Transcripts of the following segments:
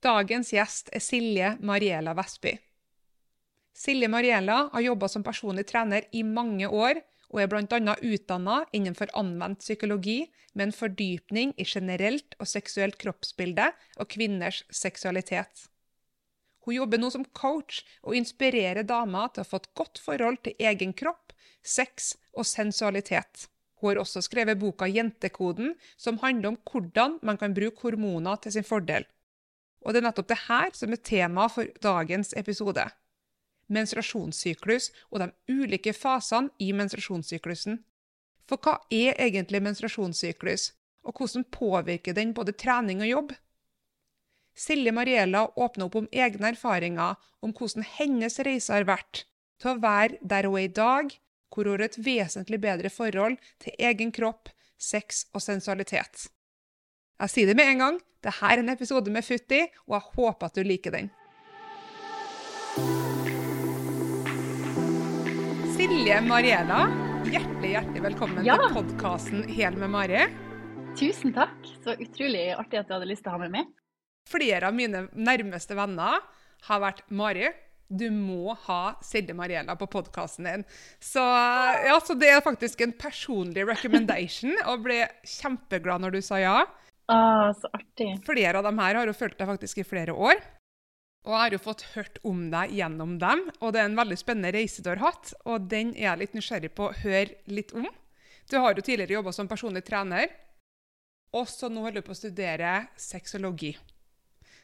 Dagens gjest er Silje Mariela Vestby. Silje Mariela har jobba som personlig trener i mange år, og er bl.a. utdanna innenfor anvendt psykologi med en fordypning i generelt og seksuelt kroppsbilde og kvinners seksualitet. Hun jobber nå som coach og inspirerer damer til å få et godt forhold til egen kropp, sex og sensualitet. Hun har også skrevet boka Jentekoden, som handler om hvordan man kan bruke hormoner til sin fordel. Og det er nettopp det her som er tema for dagens episode. Menstruasjonssyklus og de ulike fasene i menstruasjonssyklusen. For hva er egentlig menstruasjonssyklus, og hvordan påvirker den både trening og jobb? Silje Mariella åpner opp om egne erfaringer om hvordan hennes reise har vært til å være der hun er i dag, hvor hun har et vesentlig bedre forhold til egen kropp, sex og sensualitet. Jeg sier det med en gang, det her er en episode med futt i, og jeg håper at du liker den. Silje Mariela, hjertelig hjertelig velkommen Ja. til podkasten Hel med Mari. Tusen takk. Så utrolig artig at du hadde lyst til å ha meg med. Flere av mine nærmeste venner har vært Mari. Du må ha Silje Mariela på podkasten din. Så, ja, så det er faktisk en personlig recommendation, og ble kjempeglad når du sa ja. Ah, så artig. Flere av dem her har jo fulgt deg faktisk i flere år. Og jeg har jo fått hørt om deg gjennom dem, og det er en veldig spennende reise du har hatt. Og den er jeg litt nysgjerrig på å høre litt om. Du har jo tidligere jobba som personlig trener, og så nå holder du på å studere sexologi.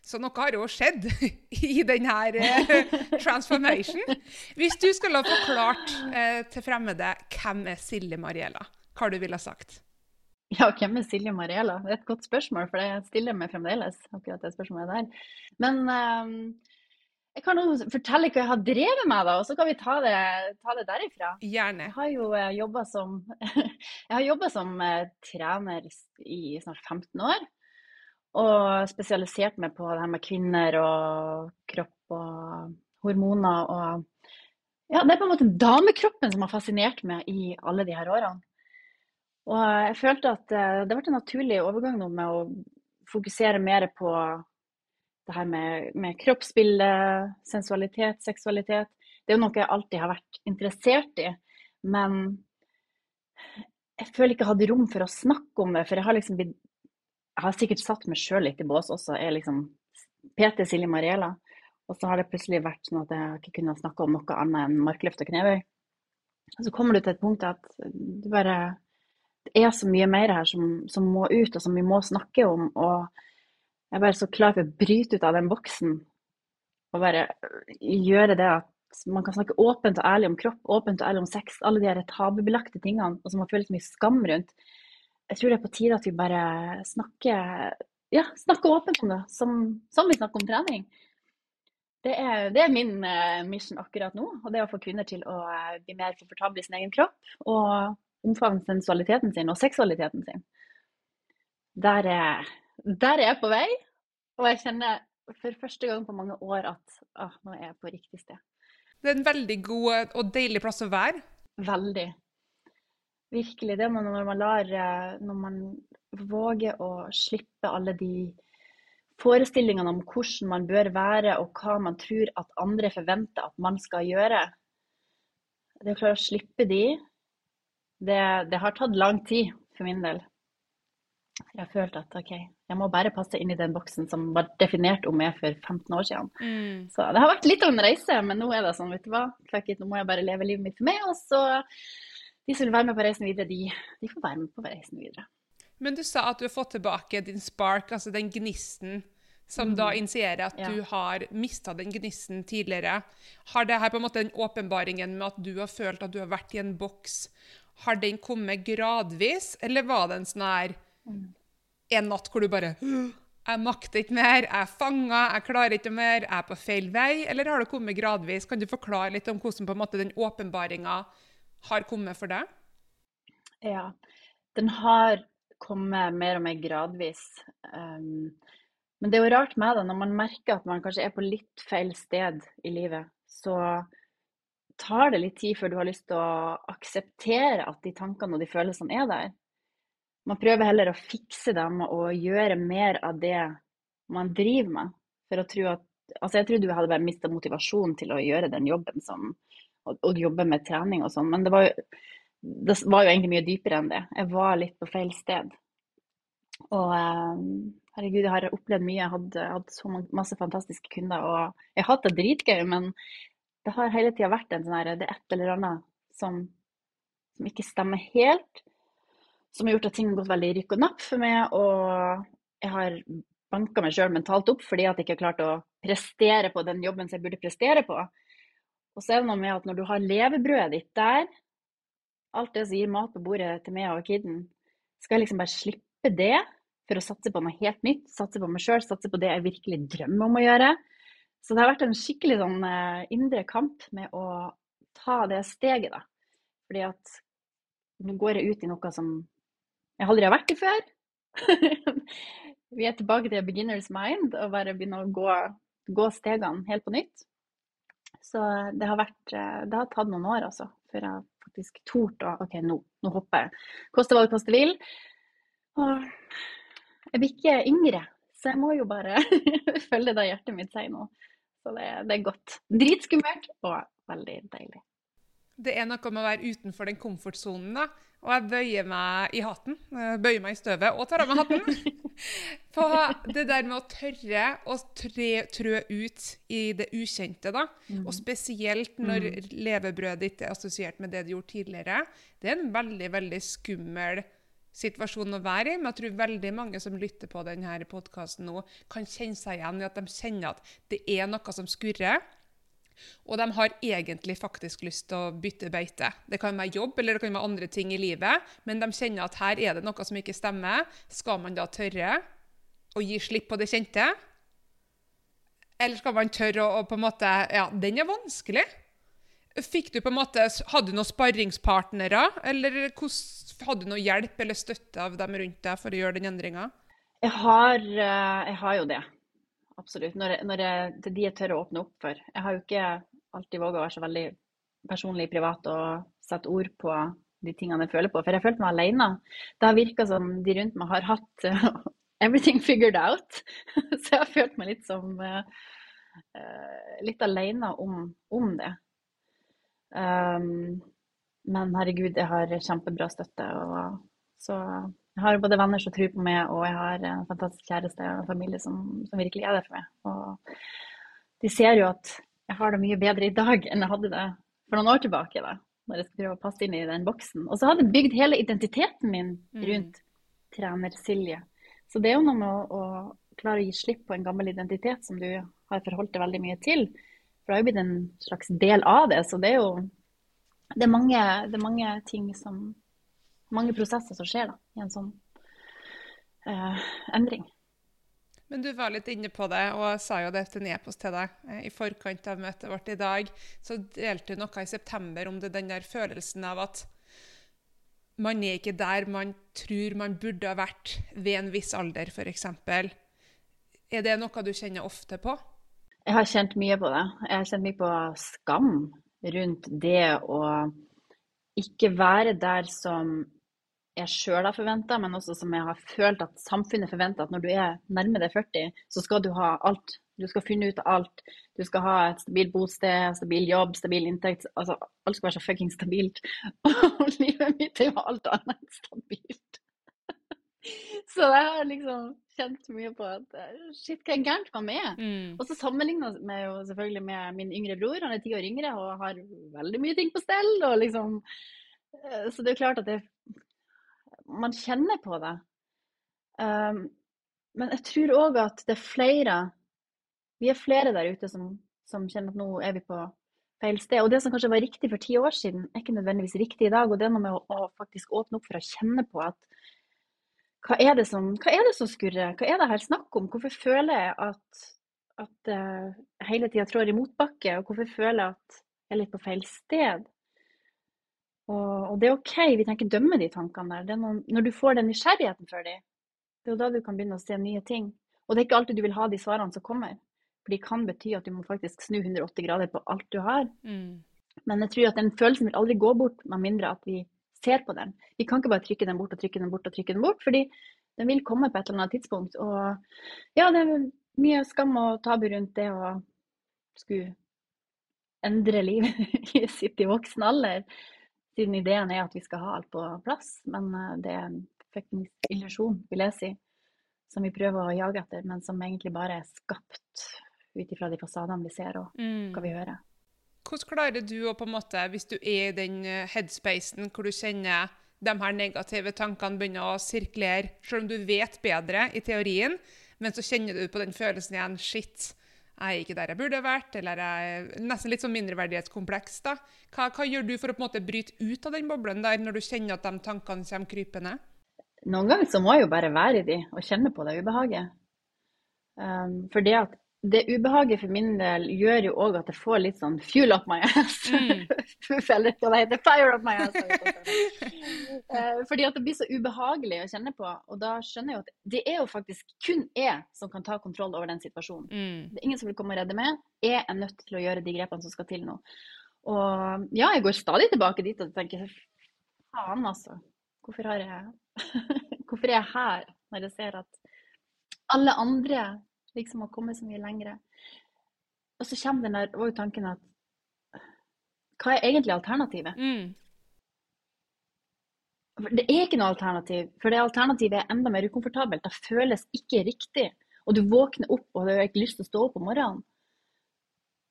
Så noe har jo skjedd i denne eh, transformation. Hvis du skulle ha forklart eh, til fremmede hvem er Silje Mariella, hva du ville ha sagt? Ja, hvem er Silje Mariella? Det er et godt spørsmål, for det stiller meg fremdeles. akkurat det spørsmålet der. Men um, jeg kan jo fortelle hva jeg har drevet med, da, og så kan vi ta det, ta det derifra. Gjerne. Jeg har jo uh, jobba som, jeg som eh, trener i snart 15 år. Og spesialisert meg på det her med kvinner og kropp og hormoner og Ja, det er på en måte damekroppen som har fascinert meg i alle de her årene. Og jeg følte at eh, det ble en naturlig overgang nå med å fokusere mer på det her med, med kroppsbilde, sensualitet, seksualitet. Det er jo noe jeg alltid har vært interessert i, men jeg føler ikke jeg hadde rom for å snakke om det. For jeg har liksom Jeg har sikkert satt meg sjøl litt i bås også. Jeg er liksom PT Silje Mariela. Og så har det plutselig vært sånn at jeg ikke kunne snakke om noe annet enn markløft og knebøy. Og så kommer du til et punkt at du bare Det er så mye mer her som, som må ut, og som vi må snakke om. Og jeg er bare så klar for å bryte ut av den boksen og bare gjøre det at man kan snakke åpent og ærlig om kropp, åpent og ærlig om sex, alle de her tabubelagte tingene, og som man føler så mye skam rundt. Jeg tror det er på tide at vi bare snakker, ja, snakker åpent om det, som, som vi snakker om trening. Det er, det er min eh, mission akkurat nå, og det er å få kvinner til å eh, bli mer komfortable i sin egen kropp, og omfavne sensualiteten sin og seksualiteten sin. Der er, der er jeg på vei, og jeg kjenner for første gang på mange år at å, nå er jeg på riktig sted. Det er en veldig god og deilig plass å være. Veldig. Virkelig. Det når man lar eh, Når man våger å slippe alle de forestillingene om hvordan man bør være, og hva man tror at andre forventer at man skal gjøre. Det å klare å slippe de, det, det har tatt lang tid for min del. Jeg har følt at OK, jeg må bare passe inn i den boksen som var definert om meg for 15 år siden. Så det har vært litt av en reise, men nå er det sånn, vet du hva. Fuck it, nå må jeg bare leve livet mitt for meg. Og så de som vil være med på reisen videre, de, de får være med på reisen videre. Men du sa at du har fått tilbake din spark, altså den gnisten som da initierer at Ja. du har mista den gnisten tidligere. Har det her på en måte den åpenbaringen med at du har følt at du har vært i en boks, har den kommet gradvis, eller var det en sånn her en natt hvor du bare Jeg makter ikke mer, jeg er fanga, jeg klarer ikke mer, jeg er på feil vei. Eller har det kommet gradvis? Kan du forklare litt om hvordan måte den åpenbaringa har kommet for deg? Ja, den har kommet mer og mer gradvis. Um, men det er jo rart med det, når man merker at man kanskje er på litt feil sted i livet, så tar det litt tid før du har lyst til å akseptere at de tankene og de følelsene er der. Man prøver heller å fikse dem og gjøre mer av det man driver med. For å tro at Altså, jeg trodde du hadde bare mista motivasjonen til å gjøre den jobben som og, og jobbe med trening og sånn, men det var, jo, det var jo egentlig mye dypere enn det. Jeg var litt på feil sted. Og eh, herregud, jeg har opplevd mye. Jeg hadde hatt så masse fantastiske kunder, og jeg har hatt det dritgøy, men det har hele tida vært en sånn Det er et eller annet som, som ikke stemmer helt. Som har gjort at ting har gått veldig rykk og napp for meg, og jeg har banka meg sjøl mentalt opp fordi jeg ikke har klart å prestere på den jobben som jeg burde prestere på. Og så er det noe med at når du har levebrødet ditt der, alt det som gir mat på bordet til meg og kiden, skal jeg liksom bare slippe det for å satse på noe helt nytt, satse på meg sjøl, satse på det jeg virkelig drømmer om å gjøre. Så det har vært en skikkelig sånn uh, indre kamp med å ta det steget, da. Fordi at nå går jeg ut i noe som jeg aldri har vært i før. Vi er tilbake til beginner's mind og bare begynne å gå, gå stegene helt på nytt. Så det har, vært, eh, det har tatt noen år altså, før jeg faktisk torde å OK, nå, nå hopper jeg. Koste hva det koste vil. Og jeg blir ikke yngre, så jeg må jo bare følge det hjertet mitt sier nå. Så det, det er godt. Dritskummelt og veldig deilig. Det er noe med å være utenfor den komfortsonen, da. Og jeg bøyer meg i hatten. Bøyer meg i støvet og tar av meg hatten. På det der med å tørre å trø, ut i det ukjente, da. Og spesielt når mm. levebrødet ditt er assosiert med det du gjorde tidligere. Det er en veldig, veldig skummel situasjon å være i. Men jeg tror veldig mange som lytter på denne podkasten nå, kan kjenne seg igjen i at de kjenner at det er noe som skurrer. Og de har egentlig faktisk lyst til å bytte beite. Det kan være jobb eller det kan være andre ting i livet, men de kjenner at her er det noe som ikke stemmer. Skal man da tørre å gi slipp på det kjente? Eller skal man tørre å, på en måte Ja, den er vanskelig. Fikk du på en måte, Hadde du noen sparringspartnere, eller hadde du noe hjelp eller støtte av dem rundt deg for å gjøre den endringa? Jeg, eh, jeg har jo det absolutt. Når, jeg, når jeg, til de jeg tør å åpne opp for. Jeg har jo ikke alltid våga å være så veldig personlig privat og sette ord på de tingene jeg føler på, for jeg følte meg alene. Det har virka som de rundt meg har hatt uh, everything figured out. så jeg har følt meg litt som uh, litt alene om, om det. Um, men herregud, jeg har kjempebra støtte. Og, så jeg har både venner som tror på meg, og jeg har en fantastisk kjæreste og en familie som, som, virkelig er der for meg. Og de ser jo at jeg har det mye bedre i dag enn jeg hadde det for noen år tilbake. da, når jeg skal prøve å passe inn i den boksen. Og så hadde jeg bygd hele identiteten min mm. rundt mm. trener Silje. Så det er jo noe med å, å, klare å gi slipp på en gammel identitet som du har forholdt deg veldig mye til. For det har jo blitt en slags del av det. Så det er jo det er mange, det er mange ting som mange prosesser som skjer da, i en sånn eh, endring. Men du var litt inne på det, og sa jo det til en e-post til deg eh, i forkant av møtet vårt i dag. Så delte du noe i september om det, den der følelsen av at man er ikke der man tror man burde ha vært ved en viss alder, f.eks. Er det noe du kjenner ofte på? Jeg har kjent mye på det. Jeg har kjent mye på skam rundt det å ikke være der som jeg sjøl har forventa, men også som jeg har følt at samfunnet forventer at når du er nærme deg 40, så skal du ha alt. Du skal finne ut alt. Du skal ha et stabilt bosted, stabil jobb, stabil inntekt. Altså, alt skal være så fucking stabilt. Og livet mitt er jo alt annet enn stabilt. Så jeg har liksom kjent mye på at shit, hva er gærent med meg? Mm. Og så sammenligna jeg meg jo selvfølgelig med min yngre bror. Han er ti år yngre og har veldig mye ting på stell. og liksom eh, så det er klart at det man kjenner på det. Um, men jeg tror òg at det er flere Vi er flere der ute som, som, kjenner at nå er vi på feil sted. Og det som kanskje var riktig for ti år siden, er ikke nødvendigvis riktig i dag. Og det er noe med å, å faktisk åpne opp for å kjenne på at hva er det som, hva er det som skurrer? Hva er det her snakk om? Hvorfor føler jeg at, at jeg hele tida trår i motbakke? Og hvorfor føler jeg at jeg er litt på feil sted? Og, og, det er OK, vi trenger ikke dømme de tankene der. Noen, når du får den nysgjerrigheten for dem, det er jo da du kan begynne å se nye ting. Og det er ikke alltid du vil ha de svarene som kommer. For de kan bety at du må faktisk snu 180 grader på alt du har. Mm. Men jeg tror at den følelsen vil aldri gå bort med mindre at vi ser på den. Vi kan ikke bare trykke den bort og trykke den bort og trykke den bort, fordi den vil komme på et eller annet tidspunkt. Og ja, det, er mye skam og tabu rundt det å skulle endre livet sitt i voksen alder. Siden ideen er at vi skal ha alt på plass. Men eh, det er en fuckings illusjon, vil jeg si. Som vi prøver å jage etter, men som egentlig bare er skapt ut ifra de fasadene vi ser og Mm. hva vi hører. Hvordan klarer du å på en måte, hvis du er i den eh, headspacen hvor du kjenner de her negative tankene begynner å sirkulere, selv om du vet bedre i teorien, men så kjenner du på den følelsen igjen Shit, jeg er ikke der jeg burde vært, eller jeg er nesten litt sånn mindreverdighetskompleks. da. Hva, hva gjør du for å på en måte bryte ut av den boblen der, når du kjenner at de tankene kommer krypende? Noen ganger så må jeg jo bare være i de og kjenne på det ubehaget. Um, for det at det ubehaget for min del gjør jo òg at jeg får litt sånn fuel up my ass. Mm. Eller hva det heter. Fire up my ass. Eh, Fordi at det blir så ubehagelig å kjenne på. Og da skjønner jeg jo at det er jo faktisk kun jeg som kan ta kontroll over den situasjonen. Mm. Det er ingen som vil komme og redde meg. Jeg er nødt til å gjøre de grepene som skal til nå. Og ja, jeg går stadig tilbake dit og tenker faen, altså. Hvorfor, har jeg, hvorfor er jeg her når jeg ser at alle andre liksom har kommet så mye lengre? Og så kommer den der, var jo tanken at hva er egentlig alternativet? Mm. Det er ikke noe alternativ, for det alternativet er enda mer ukomfortabelt. Det føles ikke riktig. Og du våkner opp og du har ikke lyst til å stå opp om morgenen.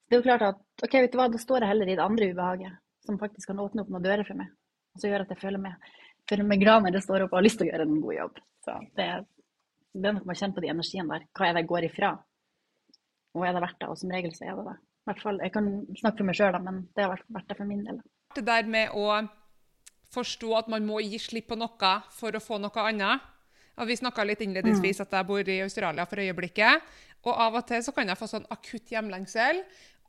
Det er jo klart at ok, vet du hva, da står jeg heller i det andre ubehaget, som faktisk kan åpne opp noen dører for meg. Og så gjør at jeg føler meg, føler meg glad når jeg står opp og har lyst til å gjøre en god jobb. Så det, er- det er noe med å kjenne på de energiene der. Hva er det jeg går ifra? Og er det verdt det? Og som regel så er det det. Fall, Jeg kan snakke for meg sjøl, men det har vært det for min del. Det der med å forstå at man må gi slipp på noe for å få noe annet. Og Vi snakka litt innledningsvis at jeg bor i Australia for øyeblikket. Og av og til så kan jeg få sånn akutt hjemlengsel.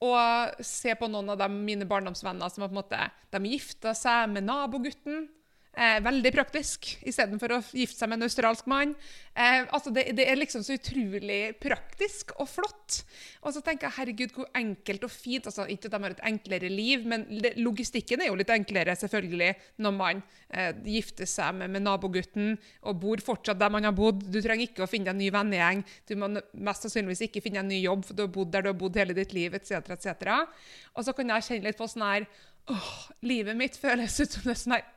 Og se på noen av de mine barndomsvenner som har på en måte, de gifta seg med nabogutten. Eh, veldig praktisk, istedenfor å gifte seg med en australsk mann. Eh, altså det, det er liksom så utrolig praktisk og flott. Og så tenker jeg herregud, hvor enkelt og fint altså Ikke at de har et enklere liv, men logistikken er jo litt enklere selvfølgelig når man eh, gifter seg med, med nabogutten og bor fortsatt der man har bodd. Du trenger ikke å finne en ny vennegjeng. Du må mest sannsynligvis ikke finne en ny jobb, for du har bodd der du har bodd hele ditt liv, etc., etc. Og så kan jeg kjenne litt på sånn her åh, Livet mitt føles ut som det er sånn her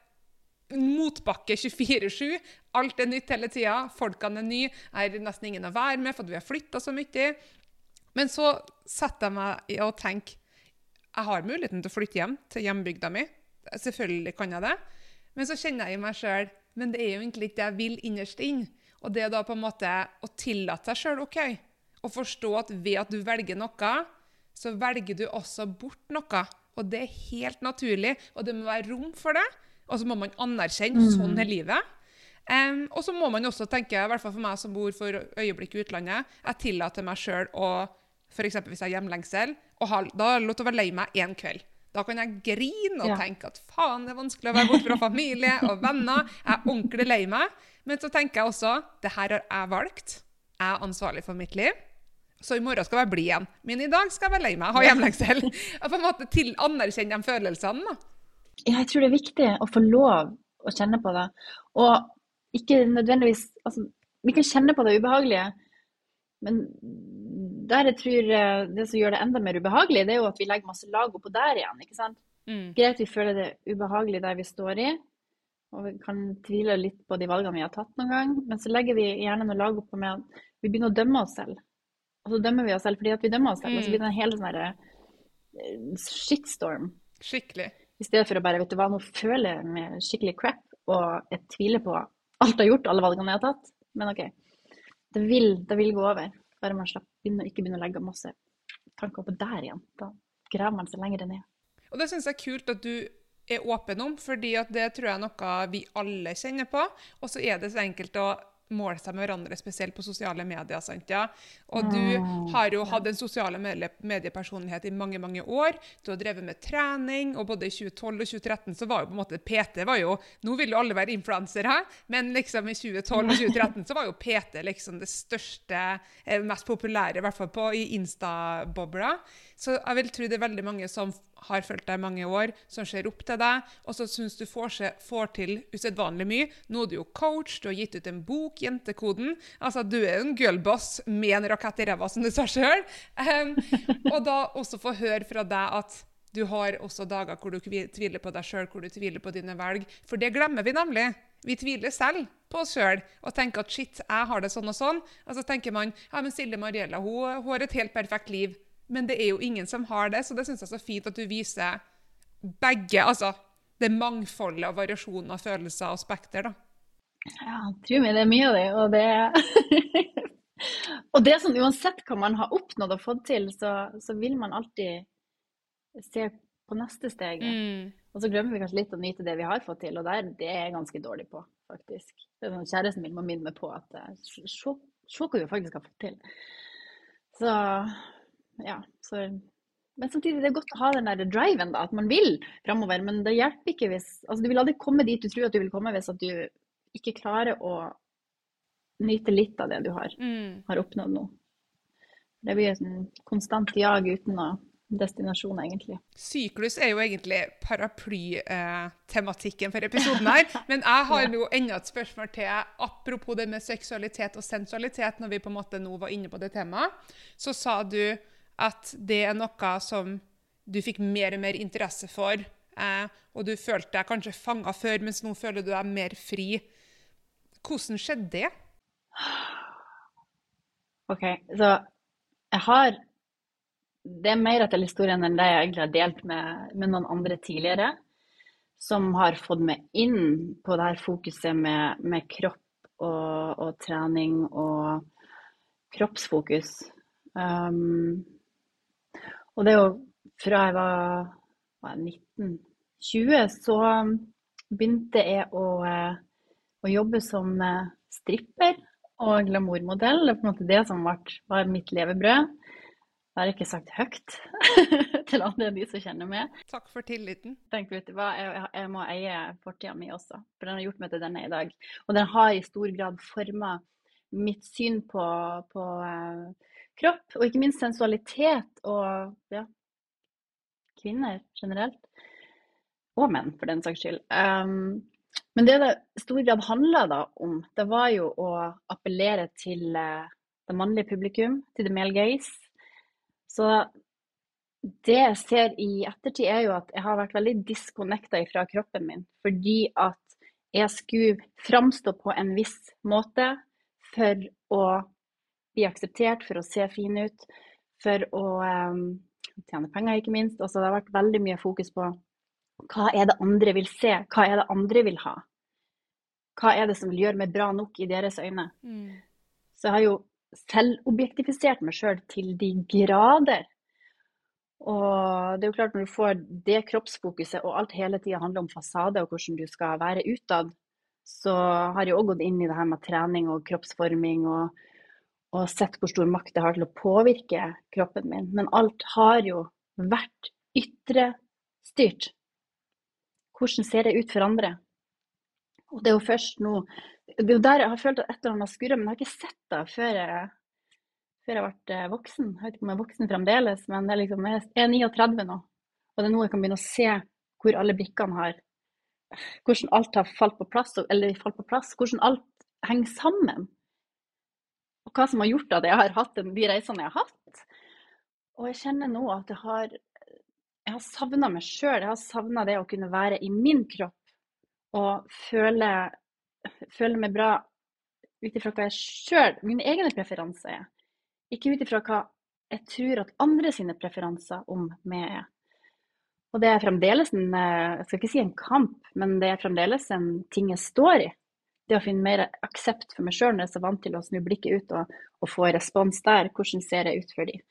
motbakke 24-7. Alt er nytt hele tida. Folkene er nye. Jeg har nesten ingen å være med, for vi har flytta så mye. Men så setter jeg meg i å tenke jeg har muligheten til å flytte hjem til hjembygda mi. Selvfølgelig kan jeg det. Men så kjenner jeg i meg sjøl men det er jo egentlig ikke det jeg vil innerst inn. Og det er da på en måte å tillate seg sjøl OK. Og forstå at ved at du velger noe, så velger du også bort noe. Og det er helt naturlig, og det må være rom for det. Og så må man anerkjenne sånn er livet. Um, og så må man også tenke, i hvert fall for meg som bor for øyeblikk i utlandet, jeg tillater meg sjøl å F.eks. hvis jeg har hjemlengsel, og har, da har jeg lov til å være lei meg én kveld. Da kan jeg grine og Ja. tenke at faen, det er vanskelig å være borte fra familie og venner. Jeg er ordentlig lei meg. Men så tenker jeg også det her har jeg valgt. Jeg er ansvarlig for mitt liv. Så i morgen skal jeg bli igjen. Men i dag skal jeg være lei meg, ha hjemlengsel. Og på en måte til anerkjenne de følelsene. da. Jeg tror det er viktig å få lov å kjenne på det. Og ikke nødvendigvis altså, Vi kan kjenne på det ubehagelige, men der jeg tror eh, det som gjør det enda mer ubehagelig, det er jo at vi legger masse lag oppå der igjen. ikke sant? Mm. Greit vi føler det ubehagelig der vi står i, og vi kan tvile litt på de valgene vi har tatt noen gang, men så legger vi gjerne noe lag oppå med at vi begynner å dømme oss selv. Og så dømmer vi oss selv fordi at vi dømmer oss selv, og så blir det en hel sånn eh, shitstorm. Skikkelig. I stedet for å bare, vet du hva, nå føler jeg meg skikkelig crap, og jeg tviler på alt jeg har gjort, alle valgene jeg har tatt. Men OK, det vil, det vil gå over. Bare man slipper, begynner, ikke begynner å legge masse tanker på der igjen. Da graver man seg lenger ned. Og det syns jeg er kult at du er åpen om, fordi det tror jeg er noe vi alle kjenner på. Og så er det så enkelt å måle seg med hverandre, spesielt på sosiale medier. sant ja? Og du Mm, har jo hatt en sosiale mediepersonlighet i mange mange år. Du har drevet med trening, og både i 2012 og 2013 så var jo på en måte PT var jo, Nå vil jo alle være influensere, men liksom i 2012 og 2013 så var jo PT liksom det største, eh, mest populære, i hvert fall på, i Insta-bobla. Så jeg vil tro det er veldig mange som har fulgt deg i mange år, som ser opp til deg, og som syns du får, se, får til usedvanlig mye. Nå er du jo coach, du har gitt ut en bok, 'Jentekoden'. Altså, Du er jo en girlboss med en rakett i ræva, som du sa sjøl. Um, og da også få høre fra deg at du har også dager hvor du tviler på deg sjøl, hvor du tviler på dine velg. For det glemmer vi nemlig. Vi tviler selv på oss sjøl og tenker at shit, jeg har det sånn og sånn. Og så tenker man ja, men Silje Mariella hun, hun har et helt perfekt liv. Men det er jo ingen som har det, så det syns jeg er så fint at du viser begge. Altså det mangfoldet av variasjoner av følelser og spekter, da. Ja, tro meg, det er mye av det. Og det, og det er sånn uansett hva man har oppnådd og fått til, så, så vil man alltid se på neste steg. Mm. Og så glemmer vi kanskje litt å nyte det vi har fått til, og der, det er jeg ganske dårlig på, faktisk. Det er sånn, Kjæresten min må minne meg på at eh, se, hva vi faktisk har fått til. Så ja. Så, men samtidig det er godt å ha den der driven, da, at man vil framover. Men det hjelper ikke hvis altså Du vil aldri komme dit du tror at du vil komme hvis at du ikke klarer å nyte litt av det du har, mm. har oppnådd nå. Det blir et konstant jag uten å destinasjon, egentlig. Syklus er jo egentlig paraplytematikken for episoden her. Men jeg har jo enda et spørsmål til. Apropos det med seksualitet og sensualitet, når vi på en måte nå var inne på det temaet. Så sa du at det er noe som du fikk mer og mer interesse for, eh, og du følte deg kanskje fanga før, mens nå føler du deg mer fri. Hvordan skjedde det? OK, så jeg har det er mer etter historien enn det jeg egentlig har delt med, med, noen andre tidligere. Som har fått meg inn på det her fokuset med, med kropp og, og, trening og kroppsfokus. Um, og det er jo fra jeg var, var 1920, så begynte jeg å, eh, å jobbe som eh, stripper og glamourmodell. Det er på en måte det som var mitt levebrød. Det har jeg ikke sagt høyt til andre enn de som kjenner meg. Takk for tilliten. Tenk, vet du hva, jeg, jeg må eie fortida mi også, for den har gjort meg til denne i dag. Og den har i stor grad forma mitt syn på, på uh, kropp, og ikke minst sensualitet og ja, kvinner generelt. Og menn, for den saks skyld. Um, men det det i stor grad handla om, det var jo å appellere til uh, det mannlige publikum, til the male gaze så det jeg ser i ettertid, er jo at jeg har vært veldig disconnecta fra kroppen min. Fordi at jeg skulle framstå på en viss måte for å bli akseptert, for å se fin ut, for å um, tjene penger, ikke minst. Altså, det har vært veldig mye fokus på hva er det andre vil se, hva er det andre vil ha? Hva er det som vil gjøre meg bra nok i deres øyne? Mm. Så jeg har jo selvobjektifisert meg sjøl til de grader. Og det er jo klart, når du får det kroppsfokuset, og alt hele tida handler om fasade og hvordan du skal være utad, så har jeg òg gått inn i det her med trening og kroppsforming og, og sett hvor stor makt det har til å påvirke kroppen min. Men alt har jo vært ytrestyrt. Hvordan ser det ut for andre? Og det er jo først nå det er jo der jeg har følt at et eller annet skurrer, men jeg har ikke sett det før jeg, før jeg ble eh, voksen. Jeg vet ikke om jeg er voksen fremdeles, men er liksom, jeg er 39 nå. Og det er nå jeg kan begynne å se hvor alle brikkene har Hvordan alt har falt på plass, eller falt på plass. Hvordan alt henger sammen. Og hva som har gjort at jeg har hatt de reisene jeg har hatt. Og jeg kjenner nå at jeg har jeg har savna meg sjøl. Jeg har savna det å kunne være i min kropp og føle føle meg bra ut ifra hva jeg sjøl, mine egne preferanser er. Ikke ut ifra hva jeg tror at andre sine preferanser om meg er. Og det er fremdeles en jeg skal ikke si en kamp, men det er fremdeles en ting jeg står i. Det å finne mer aksept for meg sjøl når jeg er så vant til å snu blikket ut og, og få respons der. Hvordan ser jeg ut for dem?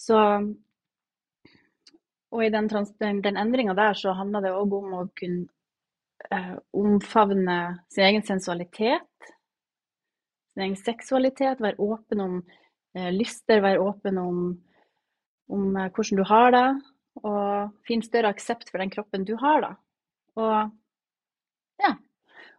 Så Og i den, den, den endringa der så handler det òg om å kunne eh, omfavne sin egen sensualitet, sin egen seksualitet, være åpen om eh, lyster, være åpen om, om eh, hvordan du har det, og finne større aksept for den kroppen du har, da. Og ja.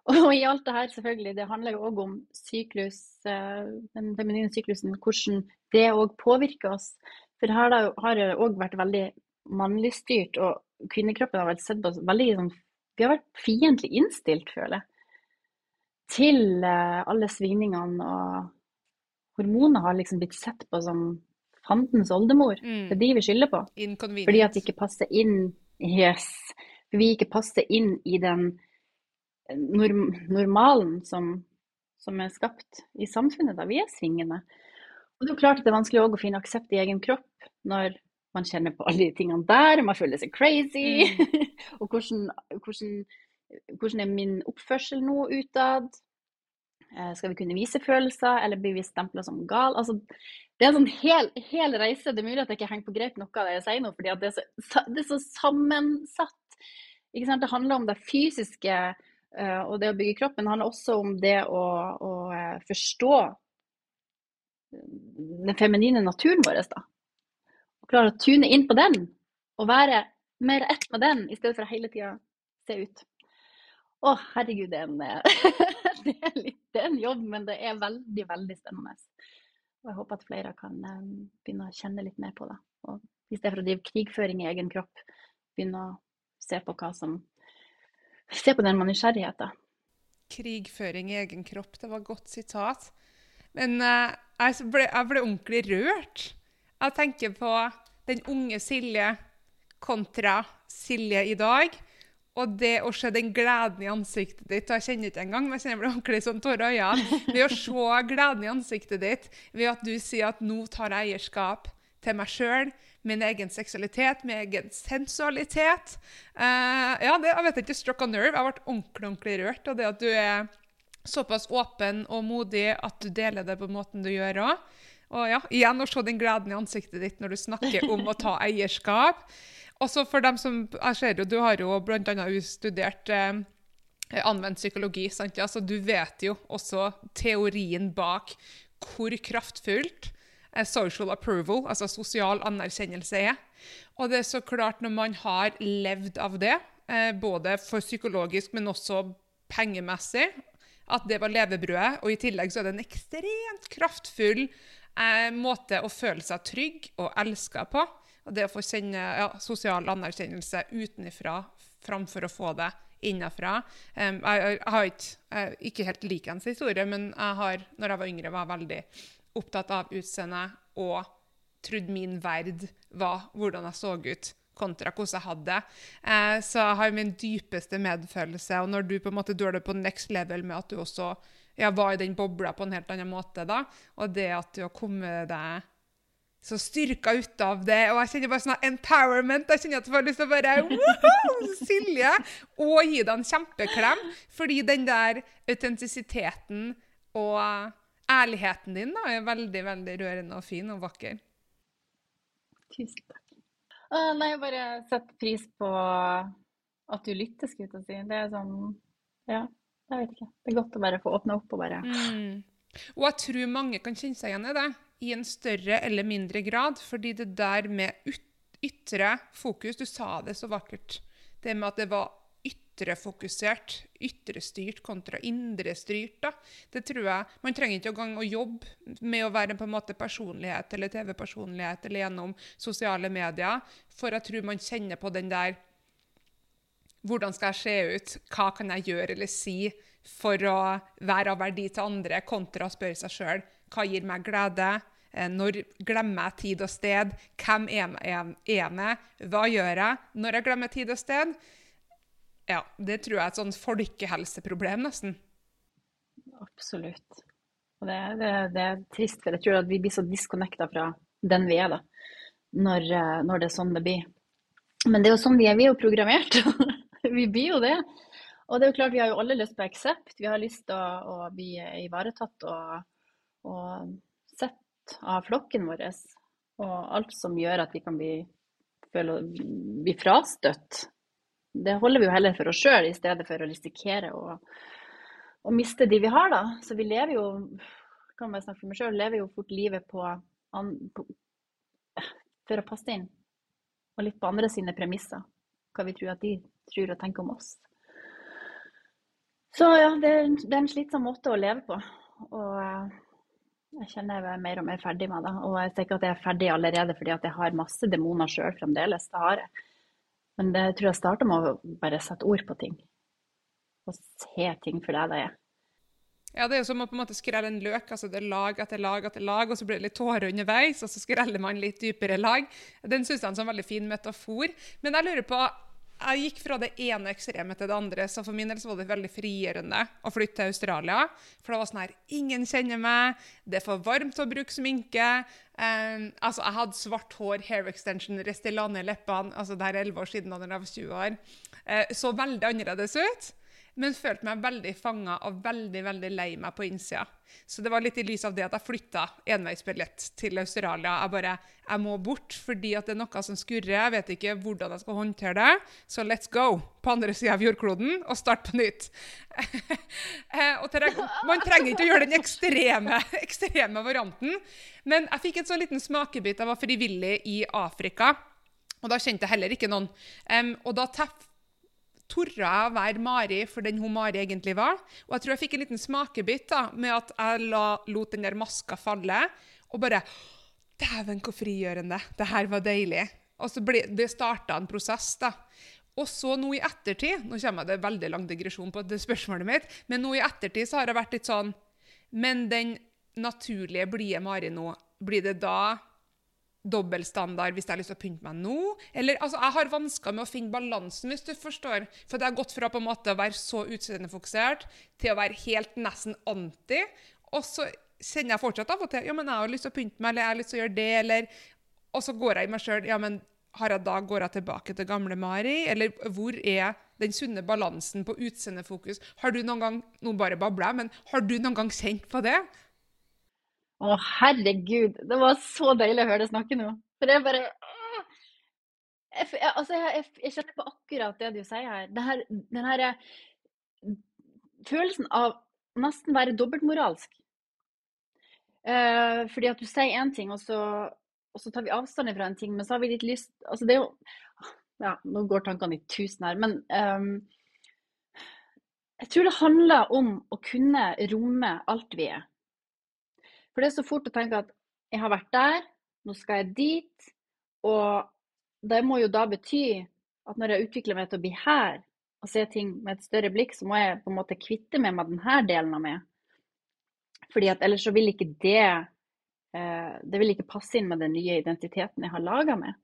Og i alt det her, selvfølgelig, det handler jo òg om syklus, eh, den feminine syklusen, hvordan det òg påvirker oss. For her har det òg vært veldig mannlig styrt, og kvinnekroppen har vært sett på veldig sånn Vi har vært fiendtlig innstilt, føler jeg, til eh, alle svingningene. Og hormoner har liksom blitt sett på som fandens oldemor. Mm. Det er de vi skylder på. Fordi at de ikke passer inn Yes. For vi ikke passer inn i den norm normalen som, som er skapt i samfunnet. da Vi er svingende. Og det er jo klart at det er vanskelig å finne aksept i egen kropp når man kjenner på alle de tingene der, man føler seg crazy. Mm. og hvordan, hvordan, hvordan er min oppførsel nå utad? Eh, skal vi kunne vise følelser, eller blir vi stempla som gal? Altså, det er en sånn hel, hel, reise. Det er mulig at jeg ikke henger på grep noe av det jeg sier nå, fordi det er, så, det er så, sammensatt. Det handler om det fysiske og det å bygge kroppen. Handler også om det å, å uh, forstå den feminine naturen vår. Da. Og klare å tune inn på den, og være mer ett med den, i stedet for å hele tida se ut. Å, herregud, det er, en, det, er litt, det er en jobb, men det er veldig, veldig spennende. Og jeg håper at flere kan begynne å kjenne litt mer på det. Og i stedet for å drive krigføring i egen kropp, begynne å se på hva som Se på den med nysgjerrighet, da. Krigføring i egen kropp, det var et godt sitat. Men uh, jeg, ble, jeg, ble, ordentlig rørt. Jeg tenker på den unge Silje kontra Silje i dag. Og det å se den gleden i ansiktet ditt og Jeg kjenner ikke engang, men jeg kjenner det ordentlig sånn tårer i øynene. Ved å se gleden i ansiktet ditt, ved at du sier at 'nå tar jeg eierskap til meg sjøl', min egen seksualitet, min egen sensualitet. Uh, ja, det, jeg vet ikke, struck a nerve. Jeg ble ordentlig, ordentlig rørt. Og det at du er såpass åpen og modig at du deler det på måten du gjør òg. Og ja, igjen å se den gleden i ansiktet ditt når du snakker om å ta eierskap. Også for dem som Jeg ser jo, du har jo bl.a. studert eh, anvendt psykologi. sant? Ja, så du vet jo også teorien bak hvor kraftfullt social approval, altså sosial anerkjennelse, er. Og det er så klart, når man har levd av det, eh, både for psykologisk, men også pengemessig, at det var levebrødet. Og i tillegg så er det en ekstremt kraftfull eh, måte å føle seg trygg og elska på. Og det å få kjenne ja, sosial anerkjennelse utenfra framfor å få det innenfra. Um, jeg, jeg, har ikke, jeg, ikke helt likens historie, men jeg har, når jeg var yngre, var veldig opptatt av utseendet og trodde min verd var hvordan jeg så ut, kontra hvordan jeg hadde det. Eh, så jeg har min dypeste medfølelse. Og når du på en måte dør det på next level med at du også ja, var i den bobla på en helt annen måte, da, og det at du har kommet deg så styrka ut av det. Og jeg kjenner bare sånn empowerment. Jeg kjenner at jeg får lyst til å bare wow, Silje! Og gi deg en kjempeklem. Fordi den der autentisiteten og ærligheten din da, er veldig veldig rørende og fin og vakker. Tusen takk. Uh, nei, jeg bare setter pris på at du lytter, skulle jeg si. Det er sånn Ja, jeg vet ikke. Det er godt å bare få åpne opp og bare mm. Og jeg tror mange kan kjenne seg igjen i det, i en større eller mindre grad. Fordi det der med ytre fokus Du sa det så vakkert. Det med at det var ytrefokusert, ytrestyrt kontra indrestyrt. da. Det tror jeg, Man trenger ikke engang å jobbe med å være på en måte personlighet eller TV-personlighet eller gjennom sosiale medier, for jeg tror man kjenner på den der Hvordan skal jeg se ut? Hva kan jeg gjøre eller si for å være av verdi til andre, kontra å spørre seg sjøl hva gir meg glede? Eh, når glemmer jeg tid og sted? Hvem er jeg? Hva gjør jeg når jeg glemmer tid og sted? Ja, det tror jeg er et sånn folkehelseproblem, nesten. Absolutt. Og det, det, det, er trist, for jeg tror at vi blir så disconnecta fra den vi er, da. Når, eh, når, det er sånn det blir. Men det er jo sånn vi er. Vi er jo programmert. vi blir jo det. Og det er jo klart, vi har jo alle lyst på aksept. Vi har lyst til å, å, bli ivaretatt og, og sett av flokken vår. Og alt som gjør at vi kan bli, føle, bli frastøtt det holder vi jo heller for oss sjøl, i stedet for å risikere å, å, miste de vi har, da. Så vi lever jo, kan bare snakke for meg sjøl, lever jo fort livet på, på, for å passe inn. Og litt på andre sine premisser. Hva vi tror at de tror og tenker om oss. Så ja, det er, det er en slitsom måte å leve på. Og Jeg kjenner jeg er mer og mer ferdig med det. Og jeg tenker at jeg er ferdig allerede fordi at jeg har masse demoner sjøl fremdeles. Det har jeg. Men det tror jeg starter med å bare sette ord på ting. Og se ting for det det er. Ja, det er jo som å på en måte skrelle en løk. altså Det er lag etter lag etter lag, og så blir det litt tårer underveis, og så skreller man litt dypere lag. Den syns jeg er en sånn veldig fin metafor. Men jeg lurer på jeg gikk fra det ene ekstremet til det andre, så for min del så var det veldig frigjørende å flytte til Australia. For det var sånn her Ingen kjenner meg, det er for varmt å bruke sminke. Um, altså, Jeg hadde svart hår, hair extension, Restylane i leppene. altså Det er 11 år siden da jeg var 20 år. Uh, så veldig annerledes ut men følte meg veldig fanga og veldig veldig lei meg på innsida. Så det var litt i lys av det at jeg flytta enveisbillett til Australia. Jeg bare Jeg må bort fordi at det er noe som skurrer. Jeg vet ikke hvordan jeg skal håndtere det. Så let's go på andre sida av jordkloden og starte på nytt. Eh, og man trenger ikke å gjøre den ekstreme, ekstreme varianten. Men jeg fikk en sånn liten smakebit. Jeg var frivillig i Afrika. Og da kjente jeg heller ikke noen. Um, og da teff torde jeg å være Mari for den hun Mari egentlig var. Og jeg tror jeg fikk en liten smakebit da, med at jeg la, lot den der maska falle. Og bare Dæven, hvor frigjørende. Det her var deilig. Og så ble, Det starta en prosess. da. Og så nå i ettertid Nå kommer det veldig lang digresjon på det spørsmålet mitt, men nå i ettertid så har det vært litt sånn Men den naturlige, blide Mari nå, blir det da dobbeltstandard hvis jeg har lyst til å pynte meg nå. Eller, altså, Jeg har vansker med å finne balansen, hvis du forstår. For det har gått fra på en måte å være så utseendefokusert til å være helt nesten anti. Og så kjenner jeg fortsatt av og til ja, men jeg har lyst til å pynte meg, eller jeg har lyst til å gjøre det, eller Og så går jeg i meg sjøl. Ja, men har jeg da går jeg tilbake til gamle Mari? Eller hvor er den sunne balansen på utseendefokus? Har du noen gang Nå bare babler jeg, men har du noen gang kjent på det? Å, herregud. Det var så deilig å høre deg snakke nå. For det er bare jeg, altså, jeg, jeg, kjenner på akkurat det du sier her. Det her den her følelsen av nesten være dobbeltmoralsk. Eh, fordi at du sier én ting, og så, og så, tar vi avstand fra en ting, men så har vi litt lyst Altså, det er jo Ja, nå går tankene i tusen her, men um, jeg tror det handler om å kunne romme alt vi er. For det er så fort å tenke at jeg har vært der, nå skal jeg dit. Og det må jo da bety at når jeg utvikler meg til å bli her og se ting med et større blikk, så må jeg på en måte kvitte meg med denne delen av meg. Fordi at ellers så vil ikke det eh, Det vil ikke passe inn med den nye identiteten jeg har laga meg.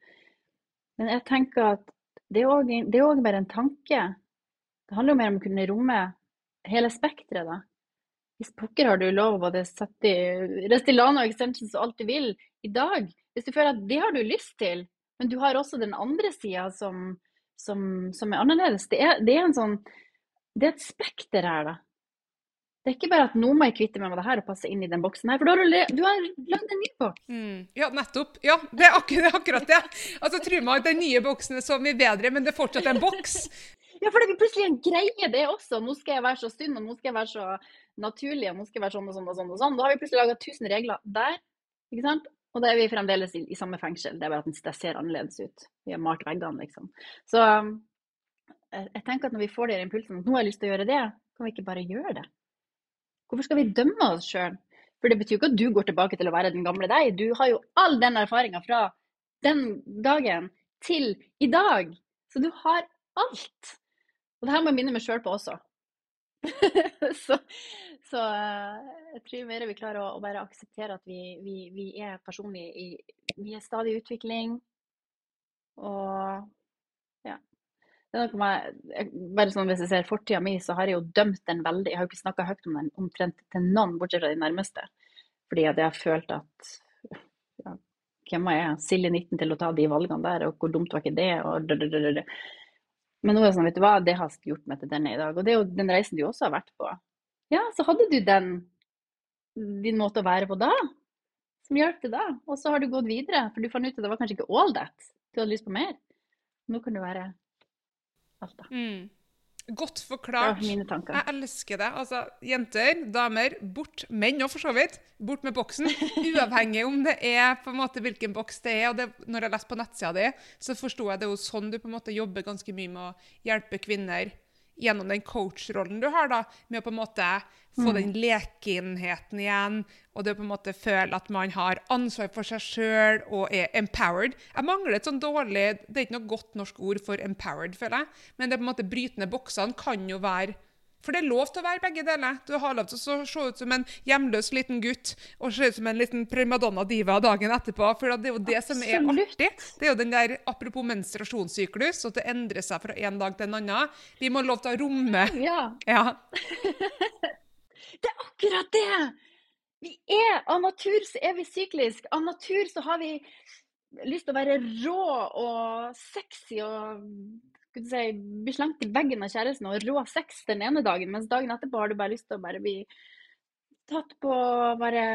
Men jeg tenker at det er òg bare en tanke. Det handler jo mer om å kunne romme hele spekteret, da. Hvis pokker har du lov å både sette i Restylane og extensions og alt du vil i dag. Hvis du føler at det har du lyst til, men du har også den andre sida som, som, som, er annerledes. Det er, det er, sånn, det er et spekter her, da. Det er ikke bare at nå må jeg kvitte meg med det her og passe inn i den boksen her, for da har du, du har lagd en ny boks. Mm, ja, nettopp. Ja, det er akkurat, akkurat det. Altså, Tro meg, den nye boksen er så mye bedre, men det er fortsatt en boks. Ja, for det blir plutselig en greie, det også. Nå skal jeg være så synd, og nå skal jeg være så naturlig, og nå skal jeg være sånn og sånn og sånn. og sånn. Da har vi plutselig laga 1000 regler der. ikke sant? Og da er vi fremdeles i, i samme fengsel. Det er bare at det ser annerledes ut. Vi har malt veggene, liksom. Så jeg tenker at når vi får de impulsene at nå har jeg lyst til å gjøre det, kan vi ikke bare gjøre det? Hvorfor skal vi dømme oss sjøl? For det betyr jo ikke at du går tilbake til å være den gamle deg. Du har jo all den erfaringa fra den dagen til i dag. Så du har alt. Og det her må jeg minne meg sjøl på også. så, så, eh, jeg tror mer vi klarer å, å bare akseptere at vi, vi, vi er personlig i Vi er stadig i utvikling. Og ja. Det er noe med, bare sånn Hvis jeg ser fortida mi, så har jeg jo dømt den veldig. Jeg har jo ikke snakka høyt om den omtrent til noen, bortsett fra de nærmeste. Fordi at jeg har følt at ja, Hvem var jeg? Silje 19 til å ta de valgene der, og hvor dumt var ikke det? og dødødødødø. Men nå er det sånn, vet du hva, det har gjort meg til denne i dag. Og det er jo den reisen du også har vært på. Ja, så hadde du den, din måte å være på da, som hjalp til da. Og så har du gått videre, for du fant ut at det var kanskje ikke all that. Du hadde lyst på mer. Nå kan du være alt, da. Mm. Godt forklart. Mine tanker. Jeg elsker det. Altså, jenter, damer, bort. Menn òg, for så vidt. Bort med boksen. Uavhengig om det er på en måte hvilken boks det er. og det, Når jeg leste på nettsida di, så forsto jeg det jo sånn du på en måte jobber ganske mye med å hjelpe kvinner gjennom den coach-rollen du har, da, med å på en måte få den lekenheten igjen, og det å på en måte føle at man har ansvar for seg sjøl og er empowered. Jeg mangler et sånn dårlig Det er ikke noe godt norsk ord for empowered, føler jeg, men det på en måte brytende boksene kan jo være for det er lov til å være begge deler. Du har lov til å se ut som en hjemløs liten gutt og se ut som en liten primadonna-diva dagen etterpå. For det er jo det som er artig. Det er jo den der, Apropos menstruasjonssyklus, at det endrer seg fra en dag til en annen. Vi må ha lov til å romme Ja, ja, det er akkurat det! Vi er, Av natur så er vi syklisk. Av natur så har vi lyst til å være rå og sexy og skulle si, slengt i veggen av kjæresten og rå sex den ene dagen, mens dagen etterpå har du bare lyst til å bare bli tatt på bare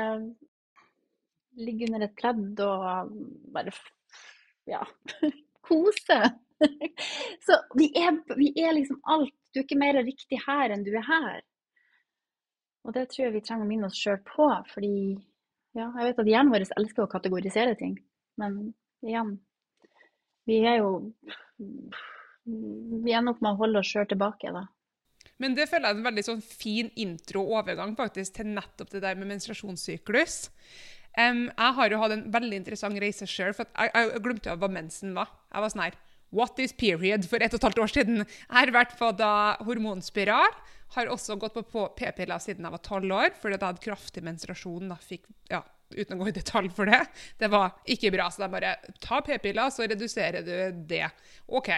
ligge under et pledd og bare ja, kose. Så vi er, vi er liksom alt. Du er ikke mer riktig her enn du er her. Og det tror jeg vi trenger å minne oss sjøl på, fordi ja, jeg vet at hjernen vår elsker å kategorisere ting. Men igjen, vi er jo Vi ender opp med å holde oss sjøl tilbake, da. Men det føler jeg er en veldig sånn fin intro og overgang faktisk til nettopp det der med menstruasjonssyklus. Um, jeg har jo hatt en veldig interessant reise sjøl, for jeg, jeg glemte jo hva mensen var. Jeg var sånn her What is period? For et og et halvt år siden. Jeg har vært på da hormonspiral. Har også gått på p-piller siden jeg var tolv år, fordi jeg hadde kraftig menstruasjon. da fikk, ja, Uten å gå i detalj for det. Det var ikke bra. Så de bare Ta p-piller, så reduserer du det. OK.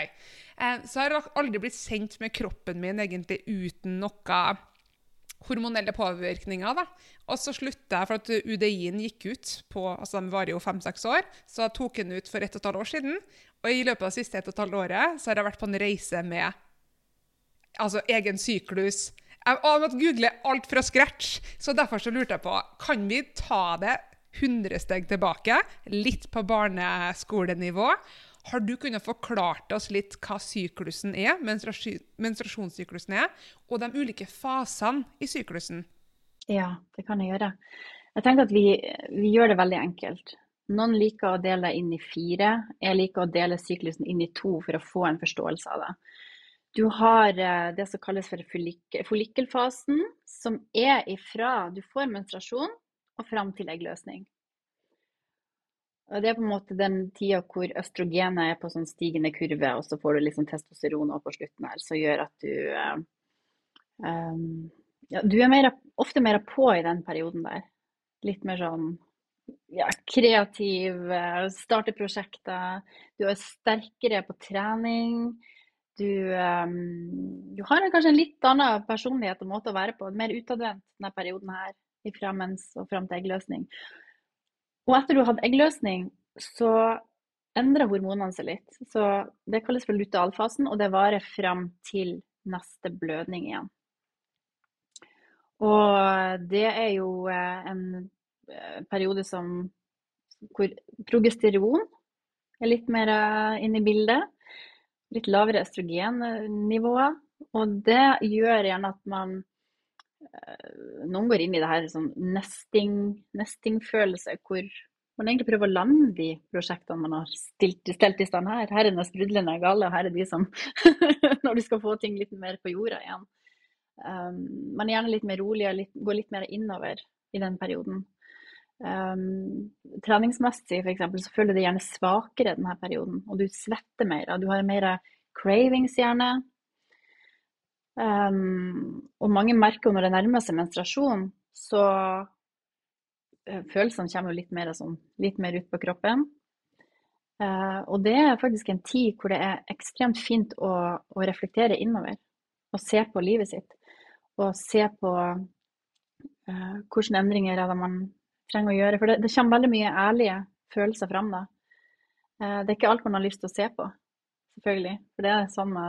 så så jeg har aldri blitt sendt med kroppen min egentlig uten noe hormonelle påvirkninger. da. Og så slutta jeg for at UDI-en gikk ut på altså De varer jo fem-seks år, så jeg tok den ut for ett og et halvt år siden. Og i løpet av det siste ett og et halvt året så har jeg vært på en reise med altså egen syklus. Jeg har måttet google alt fra scratch, så derfor så lurte jeg på Kan vi ta det 100 steg tilbake, litt på barneskolenivå? Har du kunnet forklart oss litt hva syklusen er, menstruasjonssyklusen er, og de ulike fasene i syklusen? Ja, det kan jeg gjøre. Jeg tenker at vi, vi gjør det veldig enkelt. Noen liker å dele inn i fire. Jeg liker å dele syklusen inn i to for å få en forståelse av det. Du har eh, det som kalles for follik follikkelfasen, som er ifra du får menstruasjon og fram til eggløsning. Og det er på en måte den tida hvor østrogenet er på sånn stigende kurve, og så får du liksom testosteron på slutten her, som gjør at du eh, um, ja, Du er mer, ofte mer på i den perioden der. Litt mer sånn ja, kreativ, starter starte prosjekter. Du er sterkere på trening. Du, um, du har kanskje en litt annen personlighet og måte å være på. Mer utadvendt denne perioden her, fra mens og fram til eggløsning. Og etter du har hatt eggløsning, så endrer hormonene seg litt. Så det kalles for lutealfasen, og det varer fram til neste blødning igjen. Og det er jo eh, en eh, periode som hvor progesteron er litt mer eh, inne i bildet. Litt lavere østrogennivåer. Og det gjør gjerne at man noen går inn i det her sånn nesting, nestingfølelse, hvor man egentlig prøver å lande de prosjektene man har stilt, stelt i stand her. Her er den sprudlende gale, og her er de som Når du skal få ting litt mer på jorda igjen. Um, man er gjerne litt mer rolig og litt, går litt mer innover i den perioden. Um, treningsmessig eksempel, så føler du deg gjerne svakere denne perioden, og du svetter mer. Og du har mer cravings gjerne. Um, og mange merker jo når det nærmer seg menstruasjon, så uh, følelsene kommer jo litt mer, sånn, litt mer ut på kroppen. Uh, og det er faktisk en tid hvor det er ekstremt fint å, å reflektere innover. Og se på livet sitt. Og se på uh, hvilke endringer er det man trenger å gjøre. For det, det kommer veldig mye ærlige følelser fram da. det er ikke alt man har lyst til å se på, selvfølgelig. For det er samme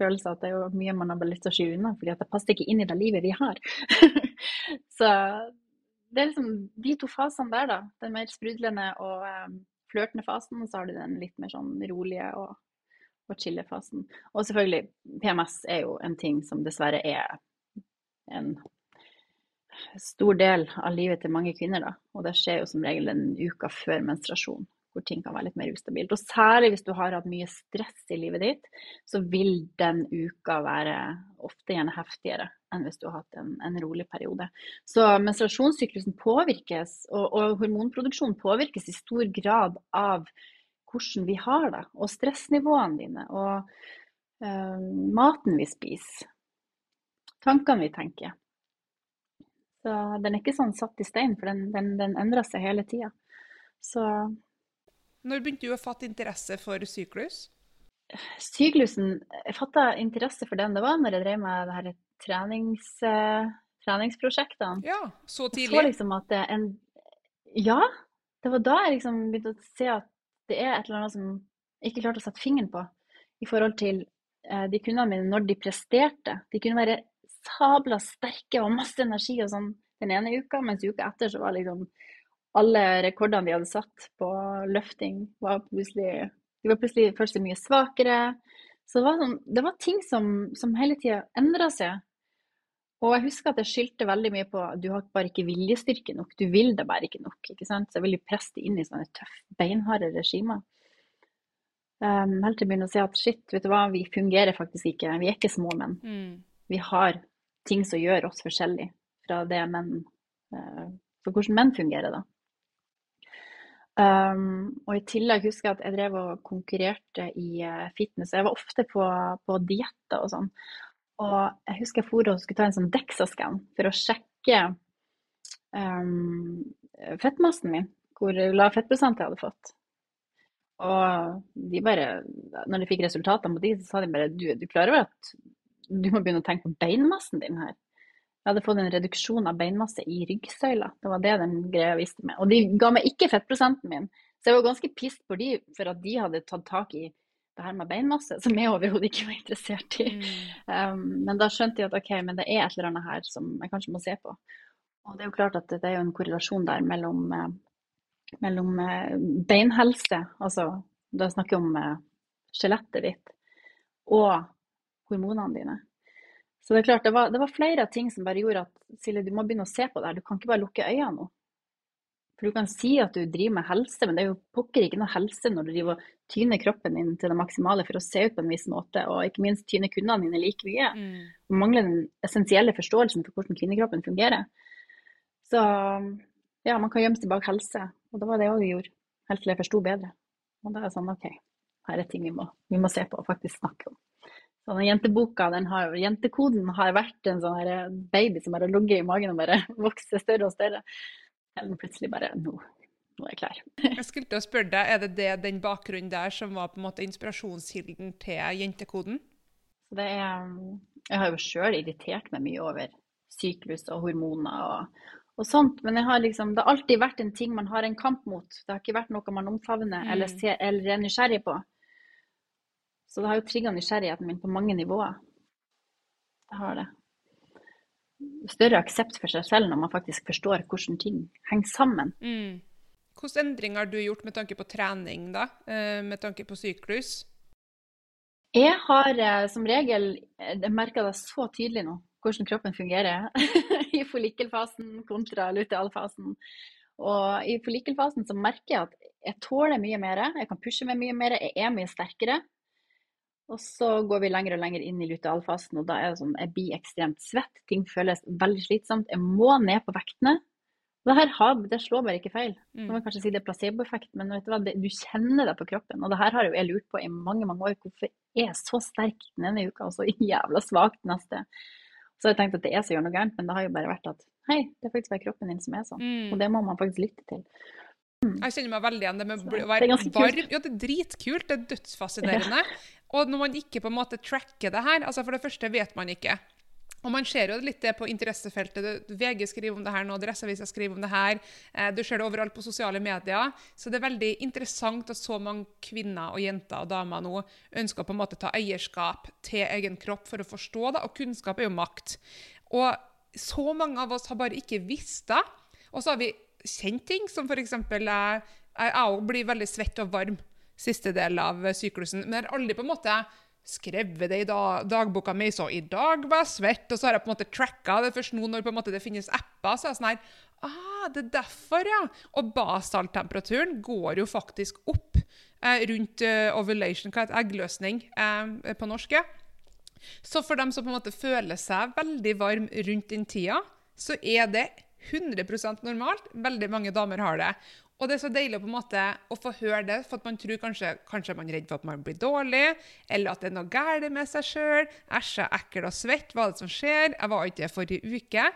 følelse at det er jo mye man har bare lyst til å skyve unna, fordi at det passer ikke inn i det livet vi har. så det er liksom de to fasene der, da. Den mer sprudlende og um, flørtende fasen, og så har du den litt mer sånn rolige og, og chille-fasen. Og selvfølgelig, PMS er jo en ting som dessverre er en stor del av livet til mange kvinner, da. Og det skjer jo som regel en uke før menstruasjon, hvor ting kan være litt mer ustabilt. Og særlig hvis du har hatt mye stress i livet ditt, så vil den uka være ofte gjerne heftigere enn hvis du har hatt en, en rolig periode. Så menstruasjonssyklusen påvirkes, og, og hormonproduksjonen påvirkes i stor grad av hvordan vi har det, og stressnivåene dine, og øh, maten vi spiser, tankene vi tenker. Så den er ikke sånn satt i stein, for den, den, den endrer seg hele tida. Så Når begynte du å fatte interesse for syklus? Syklusen Jeg fatta interesse for den det var når jeg drev med det her trenings, eh, treningsprosjektene. Ja, så tidlig? Så liksom at det en Ja. Det var da jeg liksom begynte å se at det er et eller annet som jeg ikke klarte å sette fingeren på i forhold til eh, de kundene mine når de presterte. De kunne være sabla sterke og masse energi og sånn den ene uka, mens uka etter så var liksom alle rekordene de hadde satt på løfting, var plutselig De var plutselig først mye svakere. Så det var, sånn, det var ting som, som hele tida endra seg. Og jeg husker at jeg skyldte veldig mye på at du har bare ikke viljestyrke nok. Du vil det bare ikke nok. ikke sant? Så jeg ville presse det inn i sånne tøffe, beinharde regimer. Um, helt til å begynne å si at shit, vet du hva, vi fungerer faktisk ikke. Vi er ikke små menn. Mm. Vi har ting som gjør oss forskjellige fra det menn uh, For hvordan menn fungerer, da. Um, og i tillegg husker jeg at jeg drev og konkurrerte i uh, fitness. Jeg var ofte på, på dietter og sånn. Og jeg husker jeg for og skulle ta en sånn DEXA-scan for å sjekke um, fettmassen min. Hvor lav fettprosent jeg hadde fått. Og de bare, når de fikk resultatene på de, så sa de bare du, du klarer vel at du må begynne å tenke på beinmassen din her. Jeg hadde fått en reduksjon av beinmasse i ryggsøyla. Det var det den greia viste meg. Og de ga meg ikke fettprosenten min. Så jeg var ganske pissed på de for at de hadde tatt tak i det her med beinmasse, som jeg overhodet ikke var interessert i. Mm. Um, men da skjønte jeg at ok, men det er et eller annet her som jeg kanskje må se på. Og det er jo klart at det er jo en korrelasjon der mellom, eh, mellom eh, beinhelse, altså da snakker jeg om eh, skjelettet ditt, og hormonene dine. Så det er klart, det var, det var flere ting som bare gjorde at Silje, du må begynne å se på det her. Du kan ikke bare lukke øynene nå. For du kan si at du driver med helse, men det er jo pokker ikke noe helse når du driver og tyner kroppen din til det maksimale for å se ut på en viss måte, og ikke minst tyner kundene dine like mye. Mm. Og mangler den essensielle forståelsen for hvordan kvinnekroppen fungerer. Så ja, man kan gjemme seg bak helse, og det var det òg vi gjorde. Helt til jeg forsto bedre. Og da er det sånn OK, her er ting vi må, vi må se på og faktisk snakke om. Så jenteboka, den har, jentekoden har vært en sånn her baby som bare har ligget i magen og bare vokser større og større. Eller plutselig bare Nå, nå er jeg klar. Jeg skulle til å spørre deg, Er det, det den bakgrunnen der som var på en måte inspirasjonskilden til jentekoden? Det er, jeg har jo sjøl irritert meg mye over syklus og hormoner og, og sånt, men liksom, det har alltid vært en ting man har en kamp mot. Det har ikke vært noe man omfavner Mm. eller, ser, eller er nysgjerrig på. Så det har jo trigga nysgjerrigheten min på mange nivåer. Det har det. Større aksept for seg selv når man faktisk forstår hvordan ting henger sammen. Mm. Hvilke endringer har du gjort med tanke på trening, da? Eh, Med tanke på syklus? Jeg har eh, som regel Jeg merker det så tydelig nå, hvordan kroppen fungerer i follikelfasen kontra lutealfasen. Og i follikelfasen så merker jeg at jeg tåler mye mer, jeg kan pushe meg mye mer, jeg er mye sterkere. Og så går vi lenger og lenger inn i lutealfasen, og da er det sånn, jeg blir ekstremt svett. Ting føles veldig slitsomt. Jeg må ned på vektene. Det her har, det slår bare ikke feil. Så Mm. kanskje si det er placeboeffekt, men vet du hva, det, du kjenner det på kroppen. Og det her har jo jeg lurt på i mange mange år. Hvorfor er jeg så sterk den ene uka og så jævla svak den neste? Så har jeg tenkt at det er så gjør noe gærent, men det har jo bare vært at hei, det er faktisk bare kroppen din som er sånn. Mm. Og det må man faktisk lytte til. Jeg kjenner meg veldig igjen det med å være varm. Ja, det er dritkult. Det er dødsfascinerende. Og når man ikke på en måte tracker det her altså For det første vet man ikke. Og man ser jo litt det på interessefeltet. VG skriver om det her nå, Adresseavisa skriver om det her. eh, Du ser det overalt på sosiale medier. Så det er veldig interessant at så mange kvinner og jenter og damer nå ønsker å på en måte ta eierskap til egen kropp for å forstå det, og kunnskap er jo makt. Og så mange av oss har bare ikke visst det. Og så har vi kjent ting, som f.eks. jeg jeg òg blir veldig svett og varm siste del av syklusen. Men jeg har aldri på en måte skrevet det i dag, dagboka mi, så i dag var jeg svett, og så har jeg på en måte tracka det først nå når måte det finnes apper. så er jeg sånn her, ah, det er derfor, ja. Og basaltemperaturen går jo faktisk opp eh, rundt uh, ovulation, hva heter eggløsning eh, på norsk. Så for dem som på en måte føler seg veldig varm rundt den tida, så er det 100% normalt. Veldig mange damer har det. Og det er så deilig på en måte å få høre det, for at man tror kanskje, kanskje man er redd for at man blir dårlig, eller at det er noe galt med seg sjøl. Æsj, jeg er ekkel og svett. Hva er det som skjer? Jeg var ikke det forrige uke.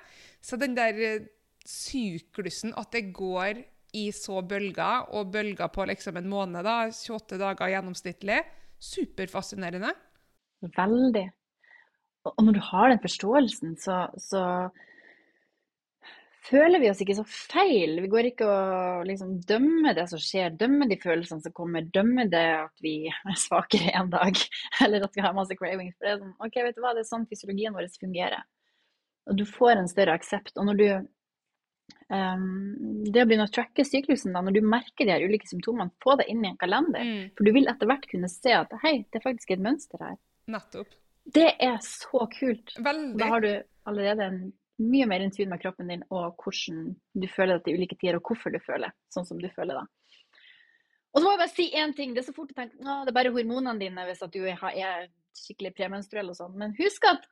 Så den der eh, syklusen, at det går i så bølger, og bølger på liksom en måned, da, 28 dager gjennomsnittlig, superfascinerende. Veldig. Og når du har den forståelsen, så, så føler vi oss ikke så feil. Vi går ikke og liksom dømmer det som skjer, dømmer de følelsene som kommer, dømmer det at vi er svakere en dag, eller at vi har masse cravings. For det er sånn, ok, vet du hva, det er sånn fysiologien vår fungerer. Og du får en større aksept. Og når du um, Det å begynne å tracke syklusen, da, når du merker de her ulike symptomene, få det inn i en kalender. Mm. For du vil etter hvert kunne se at hei, det er faktisk et mønster her. Nettopp. Det er så kult. Veldig. Da har du allerede en mye mer intuit med kroppen din og hvordan du føler det til ulike tider, og hvorfor du føler sånn som du føler da. Og så må jeg bare si én ting. Det er så fort å tenke at det er bare hormonene dine hvis du er skikkelig premenstruell og sånn. Men husk at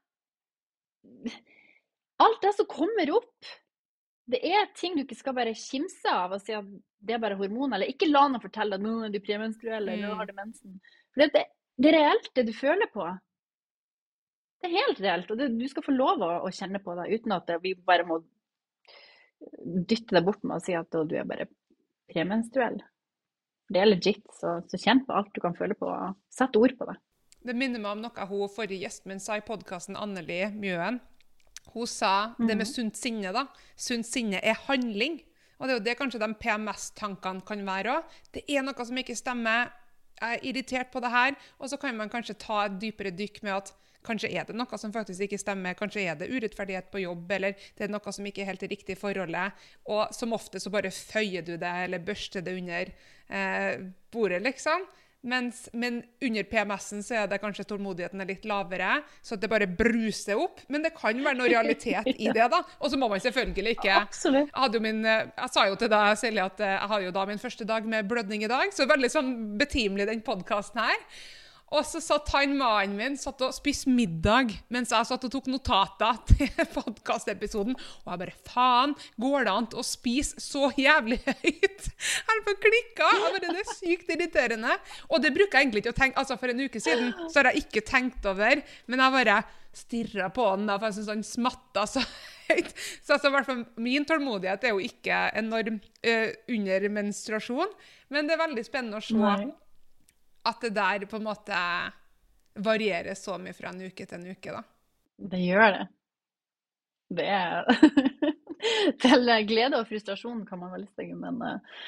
alt det som kommer opp, det er ting du ikke skal bare kimse av og si at det er bare hormoner. Eller ikke la noen fortelle at nå er du premenstruell eller nå har du mensen. For det, det er reelt, det du føler på. Det er helt reelt, og det, du skal få lov å, å, kjenne på det uten at vi bare må dytte deg bort med å si at du er bare premenstruell. Det er legit, så, så kjenn på alt du kan føle på, og sett ord på det. Det minner meg om noe hun forrige gjest min sa i podkasten, Anneli Mjøen. Hun sa det med mhm. sunt sinne. da. Sunt sinne er handling. Og det er jo det kanskje de PMS-tankene kan være òg. Det er noe som ikke stemmer. Jeg er irritert på det her. Og så kan man kanskje ta et dypere dykk med at Kanskje er det noe som faktisk ikke stemmer, kanskje er det urettferdighet på jobb, eller det er noe som ikke er helt riktig i forholdet. Og som ofte så bare føyer du det, eller børster det under eh, bordet, liksom. Mens, men under PMS-en så er det kanskje tålmodigheten er litt lavere, så det bare bruser opp. Men det kan være noe realitet i det, da. Og så må man selvfølgelig ikke. Jeg, min, jeg sa jo til deg, Silje, at jeg har jo da min første dag med blødning i dag, så veldig sånn betimelig den podkasten her. Og så satt han mannen min satt og spiste middag mens jeg satt og tok notater til podkastepisoden. Og jeg bare Faen, går det an å spise så jævlig høyt? Jeg holdt på å klikke. Det er sykt irriterende. Og det bruker jeg egentlig ikke å tenke Altså, for en uke siden så har jeg ikke tenkt over, men jeg bare stirra på han da, for jeg syns han smatta så høyt. Så altså, hvert fall, min tålmodighet er jo ikke enorm uh, under menstruasjon, men det er veldig spennende å se Nei at det der på en måte varierer så mye fra en uke til en uke, da. Det gjør det. Det er Til glede og frustrasjon, kan man vel si, men, eh,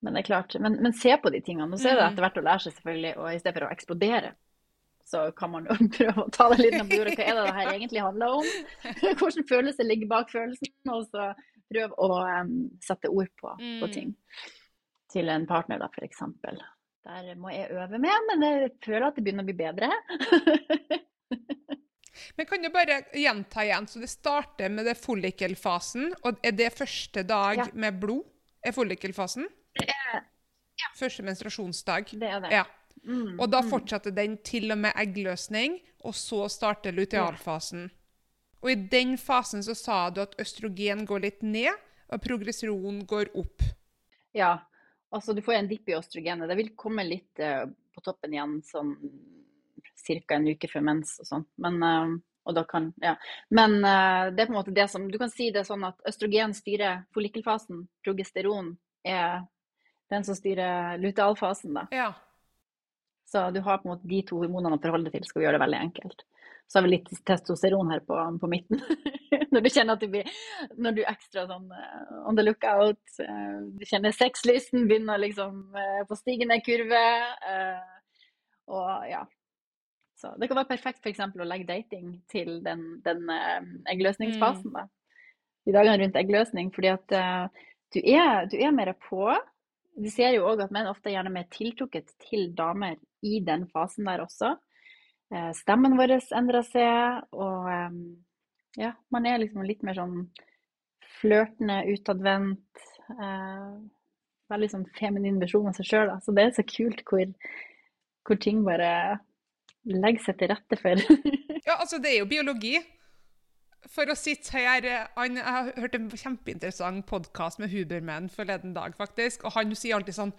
men det er klart. Men, men, se på de tingene. Og så er det mm. etter hvert å lære seg, selvfølgelig, og i stedet for å eksplodere, så kan man jo prøve å ta det litt ned på jorda. Hva er det det her egentlig handler om? Hvordan følelse ligger bak følelsen? Og så prøve å um, sette ord på, på, mm. ting. Til en partner, da, f.eks. Der må jeg øve med, men jeg føler at det begynner å bli bedre. men kan du bare gjenta igjen? Så det starter med det follikelfasen. Og er det første dag ja. med blod? Er follikelfasen? Det er ja. Første menstruasjonsdag? Det er det. Ja. Mm, og da mm. den til og med eggløsning, og så starter lutealfasen. Ja. Og i den fasen så sa du at østrogen går litt ned, og progresjon går opp. Ja, Altså, du får en dipp i østrogenet. Det vil komme litt uh, på toppen igjen sånn ca. en uke før mens og sånn. Men, uh, og da kan, ja. Men uh, det er på en måte det som Du kan si det sånn at østrogen styrer follikelfasen. Progesteron er den som styrer lutealfasen, da. Ja. Så du har på en måte de to hormonene å forholde til, skal vi gjøre det veldig enkelt. Så har vi litt testosteron her på, på midten. når du kjenner at du blir Når du er ekstra sånn uh, on the lookout. Uh, du kjenner sexlysten begynner liksom uh, på stigende kurve. og ja. Så det kan være perfekt f.eks. å legge dating til den, den eggløsningsfasen. da. De dagene rundt eggløsning. Fordi at du er, du er mer på. Vi ser jo òg at menn ofte er gjerne mer tiltrukket til damer i den fasen der også. Eh, stemmen vår endrer seg, og eh, ja, man er liksom litt mer sånn flørtende, utadvendt. Eh, veldig sånn feminin versjon av seg sjøl. Så det er så kult hvor, hvor ting bare legger seg til rette for. ja, altså det er jo biologi. For å sitte her han, Jeg har hørt en kjempeinteressant podkast med Huberman forleden dag, faktisk. Og han sier alltid sånn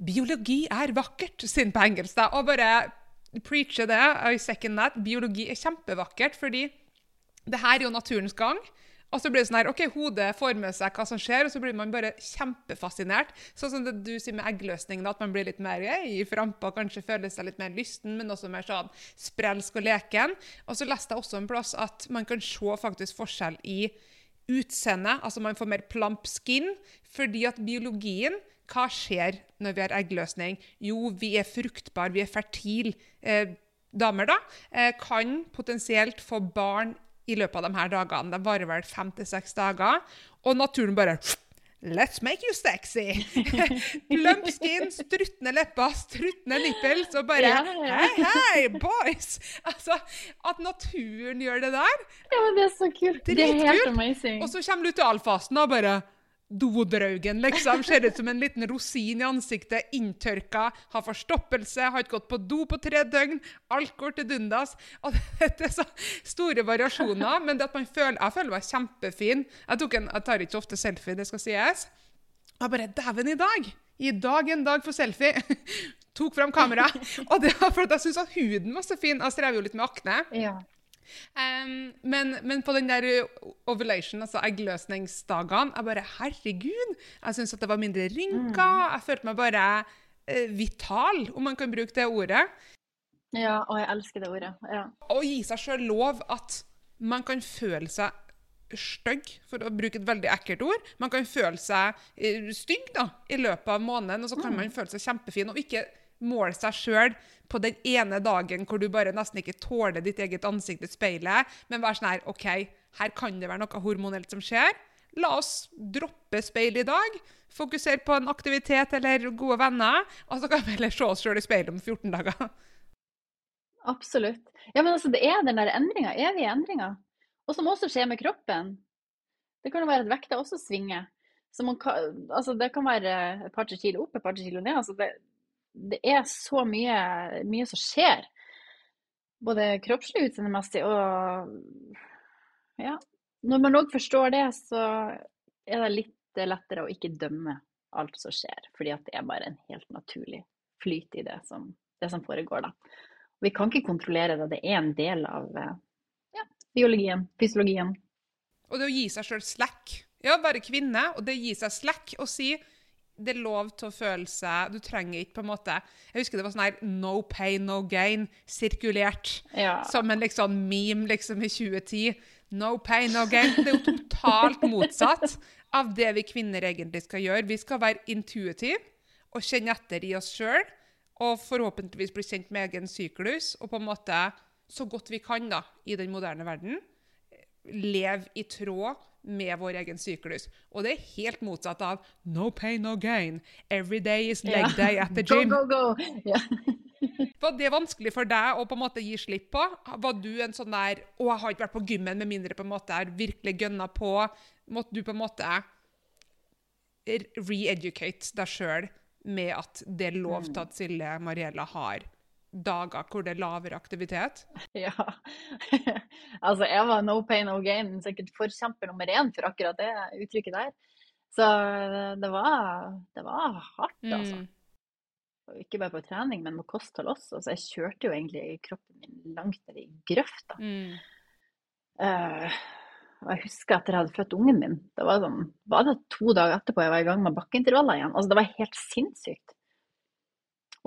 'Biologi er vakkert', sin på engelsk. Og bare preacher det. I second that. Biologi er kjempevakkert, fordi det her er jo naturens gang. Og så blir det sånn her, ok, Hodet får med seg hva som skjer, og så blir man bare kjempefascinert. Sånn som det du sier med eggløsning, at man blir litt mer i frampa, kanskje føler seg litt mer lysten, men også mer sånn sprelsk og leken. Og så leste jeg også en plass at man kan se faktisk forskjell i utseende, altså man får mer plump skin, fordi at biologien hva skjer når vi har eggløsning? Jo, vi er fruktbare, vi er fertile. Eh, damer da, eh, kan potensielt få barn i løpet av de her dagene. De varer vel fem til seks dager. Og naturen bare Let's make you sexy! Plump skin, struttende lepper, struttende nipples og bare Hei, hei, boys! Altså, At naturen gjør det der Ja, men Det er så kult. Det er helt amazing. Og så kommer du til alfasen og bare dodraugen, liksom. Ser ut som en liten rosin i ansiktet, inntørka, har forstoppelse, har ikke gått på do på tre døgn. Alt går til dundas. Og det er så store variasjoner, men det at man føler, jeg føler meg kjempefin. Jeg, en, jeg tar ikke ofte selfie, det skal sies. Og jeg bare Dæven, i dag! I dag en dag for selfie. Tok fram kamera. Og det var fordi jeg syntes at huden var så fin. Jeg strever jo litt med akne. Ja. Um, men, men, på den der ovulation, altså eggløsningsdagene, jeg bare Herregud! Jeg syntes at det var mindre rynker. Mm. Jeg følte meg bare uh, vital, om man kan bruke det ordet. Ja, og jeg elsker det ordet. Ja. Å gi seg sjøl lov at man kan føle seg stygg, for å bruke et veldig ekkelt ord. Man kan føle seg uh, stygg da, i løpet av måneden, og så kan mm. man føle seg kjempefin. Og ikke måle seg sjøl på den ene dagen hvor du bare nesten ikke tåler ditt eget ansikt i speilet, men være sånn her OK, her kan det være noe hormonelt som skjer. La oss droppe speil i dag. Fokusere på en aktivitet eller gode venner. Og så kan vi heller se oss sjøl i speilet om 14 dager. Absolutt. Ja, men altså, det er den der endringa, evige endringer. Og som også skjer med kroppen. Det kan jo være at vekta også svinger. Kan, altså, det kan være et par-tre kilo opp, et par-tre kilo ned. Altså, det, det er så mye, mye som skjer. Både kroppslig utseendemessig. Og ja, når man òg forstår det, så er det litt lettere å ikke dømme alt som skjer. Fordi at det er bare en helt naturlig flyt i det som, det som foregår, da. Vi kan ikke kontrollere det. Det er en del av ja, biologien, fysiologien. Og det å gi seg sjøl slack. Ja, være kvinne, og det å gi seg slack og si det er lov til å føle seg Du trenger ikke på en måte Jeg husker det var sånn her No pain, no gain sirkulert ja. som en liksom meme liksom i 2010. No pain, no gain. Det er jo totalt motsatt av det vi kvinner egentlig skal gjøre. Vi skal være intuitive og kjenne etter i oss sjøl. Og forhåpentligvis bli kjent med egen syklus. Og på en måte, så godt vi kan da, i den moderne verden, leve i tråd med vår egen syklus. Og det er helt motsatt av 'no pain, no gain'. Every day is leg day at the gym. go, go, go. Yeah. Var det vanskelig for deg å på en måte gi slipp på? Var du en sånn der 'Å, jeg har ikke vært på gymmen med mindre på en måte er virkelig gønna på'? Måtte du på en måte re-educate deg sjøl med at det er lov til at Silje Mariella har dager hvor det er lavere aktivitet? Ja. altså, jeg var no pain, no gain, sikkert forkjemper nummer én for akkurat det uttrykket der. Så det var, det var hardt, altså. Mm. Ikke bare på trening, men med kosthold også. Så jeg kjørte jo egentlig kroppen min langt ned i grøfta. Mm. Uh, jeg husker etter jeg hadde født ungen min. Det var, sånn, var det to dager etterpå jeg var i gang med bakkeintervaller igjen. Altså, det var helt sinnssykt.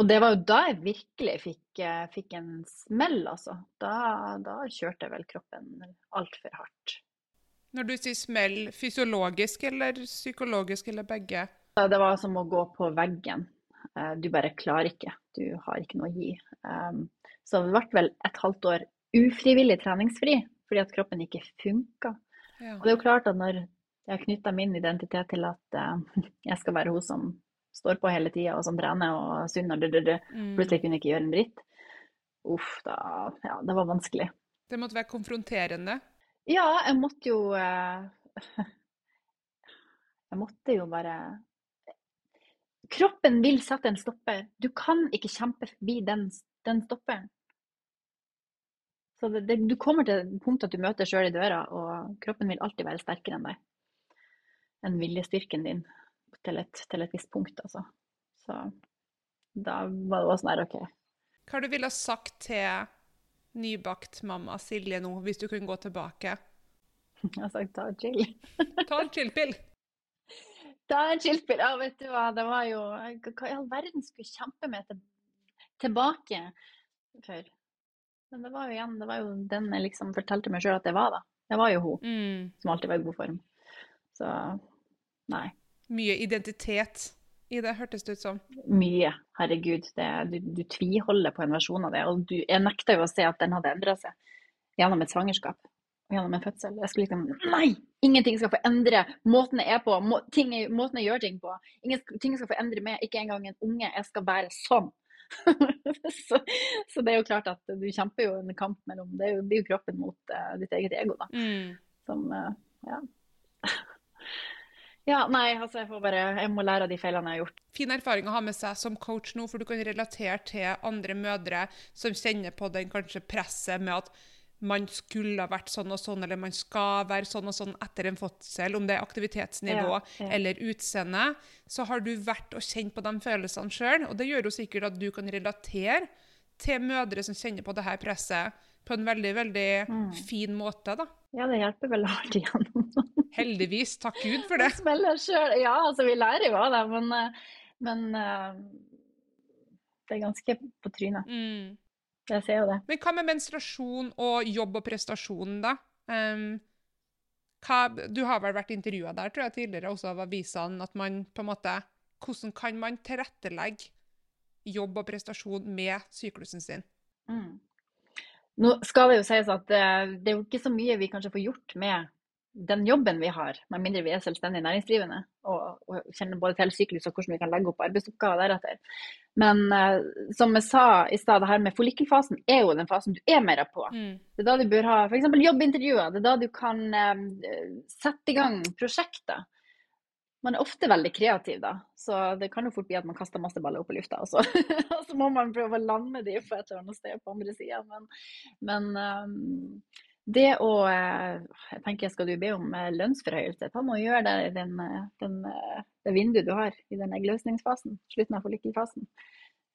Og det var jo da jeg virkelig fikk, eh, fikk en smell, altså. Da, da kjørte vel kroppen altfor hardt. Når du sier smell, fysiologisk eller psykologisk eller begge? Det var som å gå på veggen. Eh, du bare klarer ikke. Du har ikke noe å gi. Ehm, så det ble vel et halvt år ufrivillig treningsfri fordi at kroppen ikke funka. Ja. Og det er jo klart at når jeg har knytta min identitet til at eh, jeg skal være hun som står på hele tida og som trener og sunn og mm. plutselig kunne jeg ikke gjøre en dritt. Uff, da Ja, det var vanskelig. Det måtte være konfronterende. Ja, jeg måtte jo eh, Jeg måtte jo bare Kroppen vil sette en stopper. Du kan ikke kjempe forbi den, den stopperen. Så det, det, du kommer til punktet at du møter sjøl i døra, og kroppen vil alltid være sterkere enn deg. Enn viljestyrken din til et, til et visst punkt, altså. Så da var det også sånn her, OK. Hva du ville ha sagt til nybakt mamma Silje nå, hvis du kunne gå tilbake? Jeg har sagt ta en chill. Ta en chill-pill. Ta en chill-pill. Ja, vet du hva, det var jo Hva i all verden skulle jeg kjempe med til, tilbake for? Men det var jo igjen, det var jo den jeg liksom fortalte meg sjøl at det var, da. Det var jo hun Mm. som alltid var i god form. Så nei. Mye identitet i det, hørtes det ut som. Mye. Herregud. Det, du, du tviholder på en versjon av det. Og du, jeg nekta jo å se at den hadde endra seg gjennom et svangerskap. og Gjennom en fødsel. Jeg skulle liksom Nei! Ingenting skal få endre måten jeg er på, må, ting, måten jeg gjør ting på. Ingenting skal få endre meg. Ikke engang en unge. Jeg skal være sånn. så, så det er jo klart at du kjemper jo en kamp mellom Det blir jo kroppen mot uh, ditt eget ego, da. Mm. Som uh, Ja. Ja, nei, altså jeg får bare Jeg må lære av de feilene jeg har gjort. Fin erfaring å ha med seg som coach nå, for du kan relatere til andre mødre som kjenner på den kanskje presset med at man skulle ha vært sånn og sånn, eller man skal være sånn og sånn etter en fødsel, om det er aktivitetsnivå Ja, ja. eller utseende, så har du vært og kjent på de følelsene sjøl. Og det gjør jo sikkert at du kan relatere til mødre som kjenner på det her presset, på en veldig, veldig Mm. fin måte, da. Ja, det hjelper vel hardt igjennom. Heldigvis. Takk Gud for det. Det spiller sjøl. Ja, altså vi lærer jo av det, men, eh, men eh, det er ganske på trynet. Mm. Jeg ser jo det. Men hva med menstruasjon og jobb og prestasjon, da? Um, hva, du har vel vært intervjua der, tror jeg, tidligere også av avisene, at man på en måte Hvordan kan man tilrettelegge jobb og prestasjon med syklusen sin? Mm. Nå skal det jo sies at eh, det er jo ikke så mye vi kanskje får gjort med den jobben vi har, med mindre vi er selvstendig næringsdrivende og, og kjenner både til syklus og hvordan vi kan legge opp arbeidsoppgaver deretter. Men uh, som jeg sa i stad, det her med follikelfasen er jo den fasen du er mer på. Mm. Det er da du bør ha f.eks. jobbintervjuer. Det er da du kan eh, sette i gang prosjekter. Man er ofte veldig kreativ, da, så det kan jo fort bli at man kaster masse baller opp i lufta. Og så, og så må man prøve å lande de på et eller annet sted på andre sida. Men, men um, det å eh, Jeg tenker, skal du be om eh, lønnsforhøyelse, ta med å gjøre det i den, eh, den, det vinduet du har i den eggløsningsfasen. Slutten av forlikelsesfasen.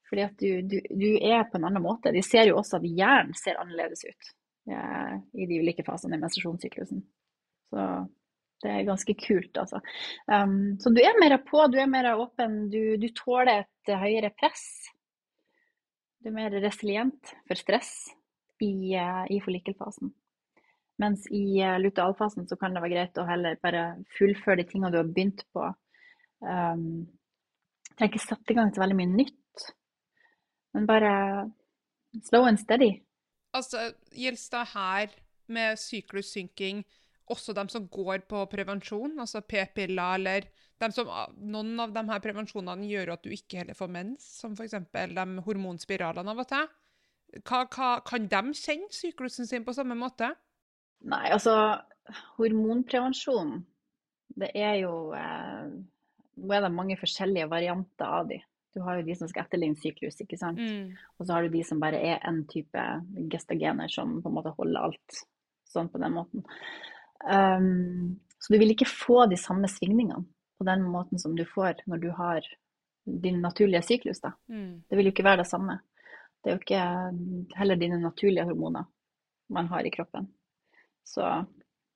Fordi at du, du, du er på en annen måte. De ser jo også at hjernen ser annerledes ut ja, i de ulike fasene i menstruasjonssyklusen. Så det er ganske kult, altså. Um, så du er mer på, du er mer åpen, du, du tåler et høyere press. Du er mer resilient for stress i, uh, i forlikelfasen. Mens i uh, lutealfasen så kan det være greit å heller bare fullføre de tingene du har begynt på. Um, trenger ikke sette i gang til veldig mye nytt, men bare slow and steady. Altså, Gjelder det her med syklussynking også dem som går på prevensjon, altså p-piller, eller dem som, noen av de her prevensjonene gjør at du ikke heller får mens, som f.eks. de hormonspiralene av og til? Hva, hva, kan de kjenne syklusen sin på samme måte? Nei, altså hormonprevensjon, det er jo eh, Nå er det mange forskjellige varianter av de. Du har jo de som skal etterligne syklus, ikke sant. Mm. Og så har du de som bare er en type gestagener som på en måte holder alt sånn på den måten. Um, så du vil ikke få de samme svingningene på den måten som du får når du har din naturlige syklus. da. Mm. Det vil jo ikke være det samme. Det er jo ikke heller dine naturlige hormoner man har i kroppen. Så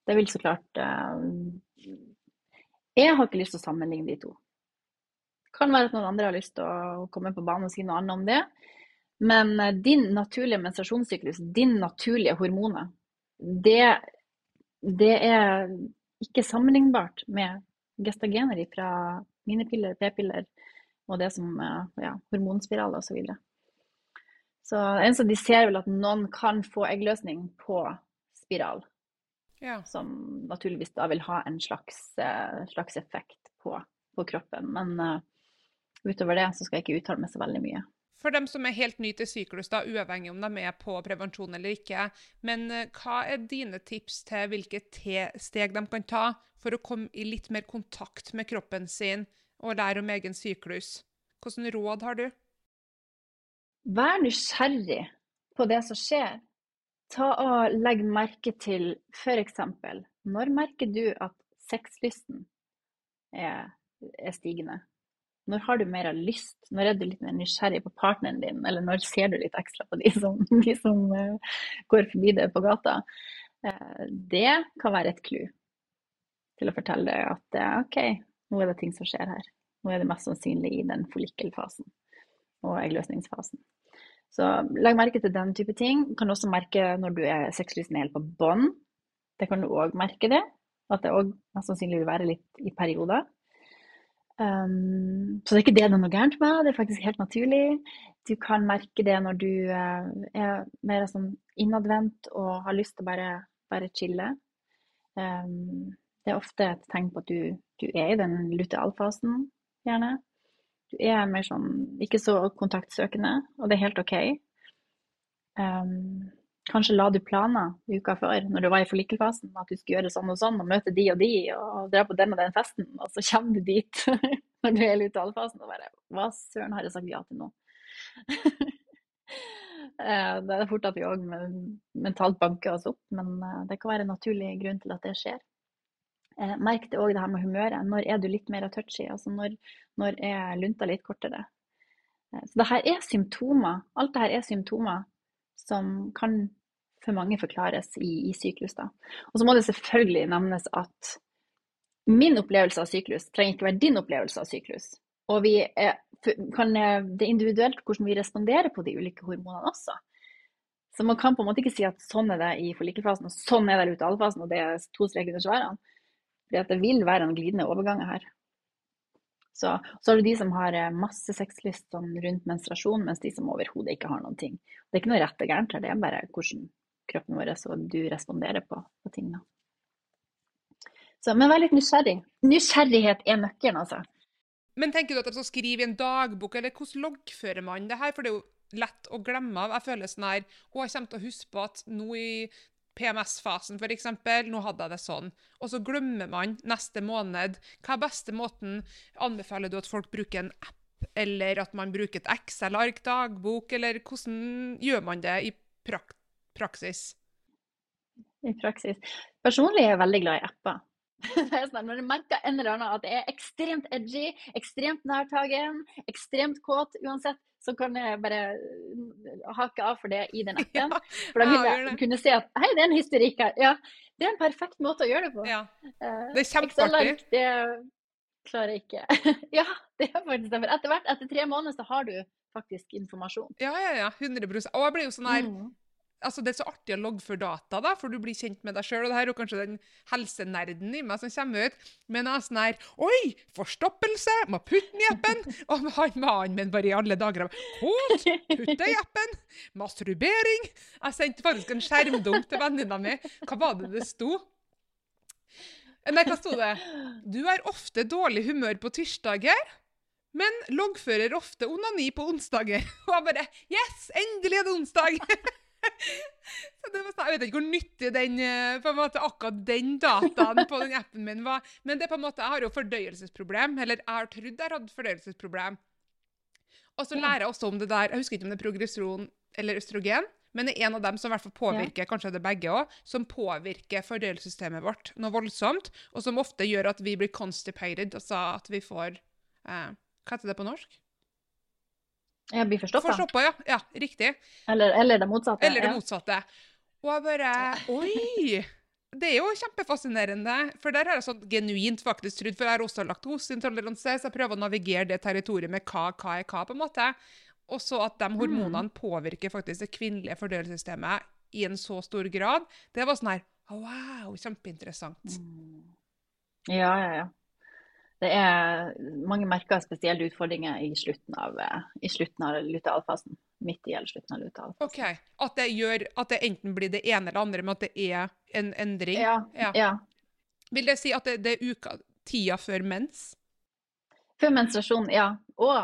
det vil så klart uh, Jeg har ikke lyst til å sammenligne de to. Kan være at noen andre har lyst til å komme på banen og si noe annet om det. Men eh, din naturlige menstruasjonssyklus, din naturlige hormoner, det, det er ikke sammenlignbart med gestagener fra minipiller, p-piller og det som eh, ja, hormonspiraler osv. Så, videre. så de ser vel at noen kan få eggløsning på spiral, Ja. som naturligvis da vil ha en slags, eh, slags effekt på, på kroppen. Men uh, utover det så skal jeg ikke uttale meg så veldig mye. For dem som er helt nye til syklus, da, uavhengig om de er på prevensjon eller ikke. Men eh, hva er dine tips til hvilke steg de kan ta for å komme i litt mer kontakt med kroppen sin og lære om egen syklus? Hvilke råd har du? Vær nysgjerrig på det som skjer. Ta og Legg merke til f.eks. når merker du at sexlysten er, er stigende? Når har du mer lyst? Når er du litt mer nysgjerrig på partneren din? Eller når ser du litt ekstra på de som, de som uh, går forbi deg på gata? Uh, det kan være et clou til å fortelle deg at uh, OK, nå er det ting som skjer her. Nå er det mest sannsynlig i den follikelfasen og eggløsningsfasen. Så legg merke til den type ting. Du kan også merke når du er sexlysten helt på bånn. Det kan du òg merke det. At det òg mest sannsynlig vil være litt i perioder. Um, så det er ikke det det er noe gærent med, det er faktisk helt naturlig. Du kan merke det når du uh, er mer sånn innadvendt og har lyst til å bare, bare chille. Um, det er ofte et tegn på at du, du er i den lutealfasen, gjerne. Du er mer sånn ikke så kontaktsøkende, og det er helt OK. Um, Kanskje la du planer uka før, når du var i forlikkelfasen, at du skulle gjøre sånn og sånn, og møte de og de, og dra på den og den festen, og så kommer du dit når du er i talefasen og bare Hva søren har jeg sagt ja til nå? Eh, det er fort at vi òg mentalt banker oss opp, men eh, det kan være en naturlig grunn til at det skjer. Eh, merk det òg det her med humøret. Når er du litt mer touchy? Altså når, når er lunta litt kortere? Så det her er symptomer. Alt det her er symptomer som kan for mange forklares i, i syklus. Da. Og så må det selvfølgelig nevnes at min opplevelse av syklus trenger ikke være din opplevelse av syklus. Og er, kan, det er individuelt hvordan vi responderer på de ulike hormonene også. Så man kan på en måte ikke si at sånn er det i forlikefasen, og sånn er det i lutealfasen, og det er to streker under svarene. Fordi det vil være en glidende overgang her. Så, så har du de som har eh, masse sexlyst sånn rundt menstruasjon, mens de som overhodet ikke har noen ting. Det er ikke noe rett og gærent her, det er bare hvordan kroppen vår og du responderer på, på ting. Så, men vær litt nysgjerrig. Nysgjerrighet er nøkkelen, altså. Men tenker du at de skal skrive i en dagbok, eller hvordan loggfører man det her? For det er jo lett å glemme av. Jeg føler sånn her Å, jeg kommer til å huske på at nå i PMS-fasen, f.eks. Nå hadde jeg det sånn. Og så glemmer man neste måned. Hva er beste måten? Anbefaler du at folk bruker en app, eller at man bruker et Excel-ark, dagbok, eller hvordan gjør man det i prak praksis? I praksis. Personlig er jeg veldig glad i apper. Sånn, når du merker en eller annen at jeg er ekstremt edgy, ekstremt nærtagen, ekstremt kåt uansett, så kan jeg bare mm, hake av for det i den appen. For da vil jeg kunne se at hei, det er en hysterikk her. Ja, det er en perfekt måte å gjøre det på. Ja. Eh, det er kjempeartig. Det klarer jeg ikke. ja, det er faktisk det. Etter hvert, etter tre måneder, så har du faktisk informasjon. Ja, ja, ja. 100 Og jeg blir jo sånn her mm altså Det er så artig å loggføre data, da, for du blir kjent med deg sjøl. Og det her er kanskje den helsenerden i meg som kommer ut. Er sånn her Oi! Forstoppelse! Må putte den i appen! Og han mannen min bare i alle dager Kåt! Putt det i appen! Masturbering! Jeg sendte faktisk en skjermdump til venninna mi. Hva var det det sto? Nei, hva sto det? Du er ofte dårlig humør på tirsdager men loggfører ofte onani på onsdager. Og jeg bare Yes! Endelig er det onsdag! Sånn, jeg vet ikke hvor nyttig den, eh, måte, akkurat den dataen på den appen min var. Men det er på en måte, jeg har jo fordøyelsesproblem. Eller jeg har trodd jeg har hatt fordøyelsesproblem. Og så lærer jeg også om det der Jeg husker ikke om det er progresjon eller østrogen. Men det er en av dem som i hvert fall påvirker ja. kanskje det begge også, som påvirker fordøyelsessystemet vårt noe voldsomt. Og som ofte gjør at vi blir constipated, altså at vi får eh, Hva heter det på norsk? Ja, blir forstoppa. Forstoppa, ja. ja. Riktig. Eller, eller, det motsatte. Eller det motsatte. Og jeg bare Oi! Det er jo kjempefascinerende. For der har jeg sånn genuint faktisk trodd, for jeg har også laktoseintoleranse, så jeg prøver å navigere det territoriet med hva, hva er hva, på en måte. Og så at de hormonene mm. påvirker faktisk det kvinnelige fordøyelsessystemet i en så stor grad. Det var sånn her Wow, kjempeinteressant. Mm. Ja, ja, ja det er mange merker spesielle utfordringer i slutten av, i slutten av lutealfasen. Midt i eller slutten av lutealfasen. Ok, At det gjør at det enten blir det ene eller andre, men at det er en endring? Ja. ja. ja. Vil det si at det, det er uka, tida før mens? Før menstruasjon, ja. Og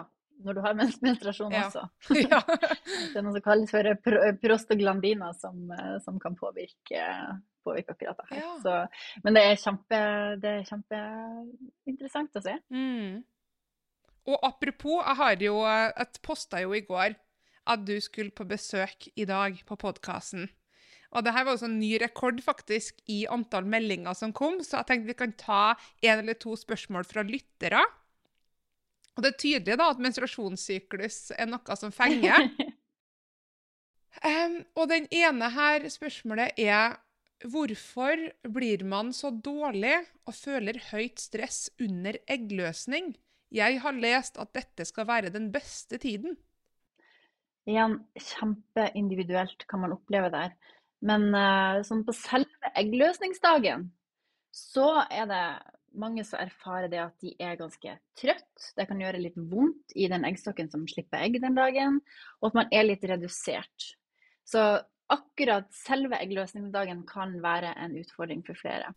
når du har menstruasjon Ja. også. Det er noe som kalles for pro som, som kan påvirke, påvirke akkurat det her. Ja. Så, men det er, kjempe, det er kjempeinteressant å se. Mm. Og apropos, jeg har jo Jeg posta jo i går at du skulle på besøk i dag på podkasten. Og det her var også en ny rekord faktisk i antall meldinger som kom, så jeg tenkte vi kan ta en eller to spørsmål fra lyttere. Og det er tydelig da at menstruasjonssyklus er noe som fenger. um, og den ene her spørsmålet er Hvorfor blir man så dårlig og føler høyt stress under eggløsning? Jeg har lest at dette skal være den beste tiden. Igjen, kjempeindividuelt kan man oppleve der. Men eh, sånn på selve eggløsningsdagen, så er det mange som erfarer det at de er ganske trøtt. Det kan gjøre litt vondt i den eggstokken som slipper egg den dagen, og at man er litt redusert. Så akkurat selve eggløsningsdagen kan være en utfordring for flere.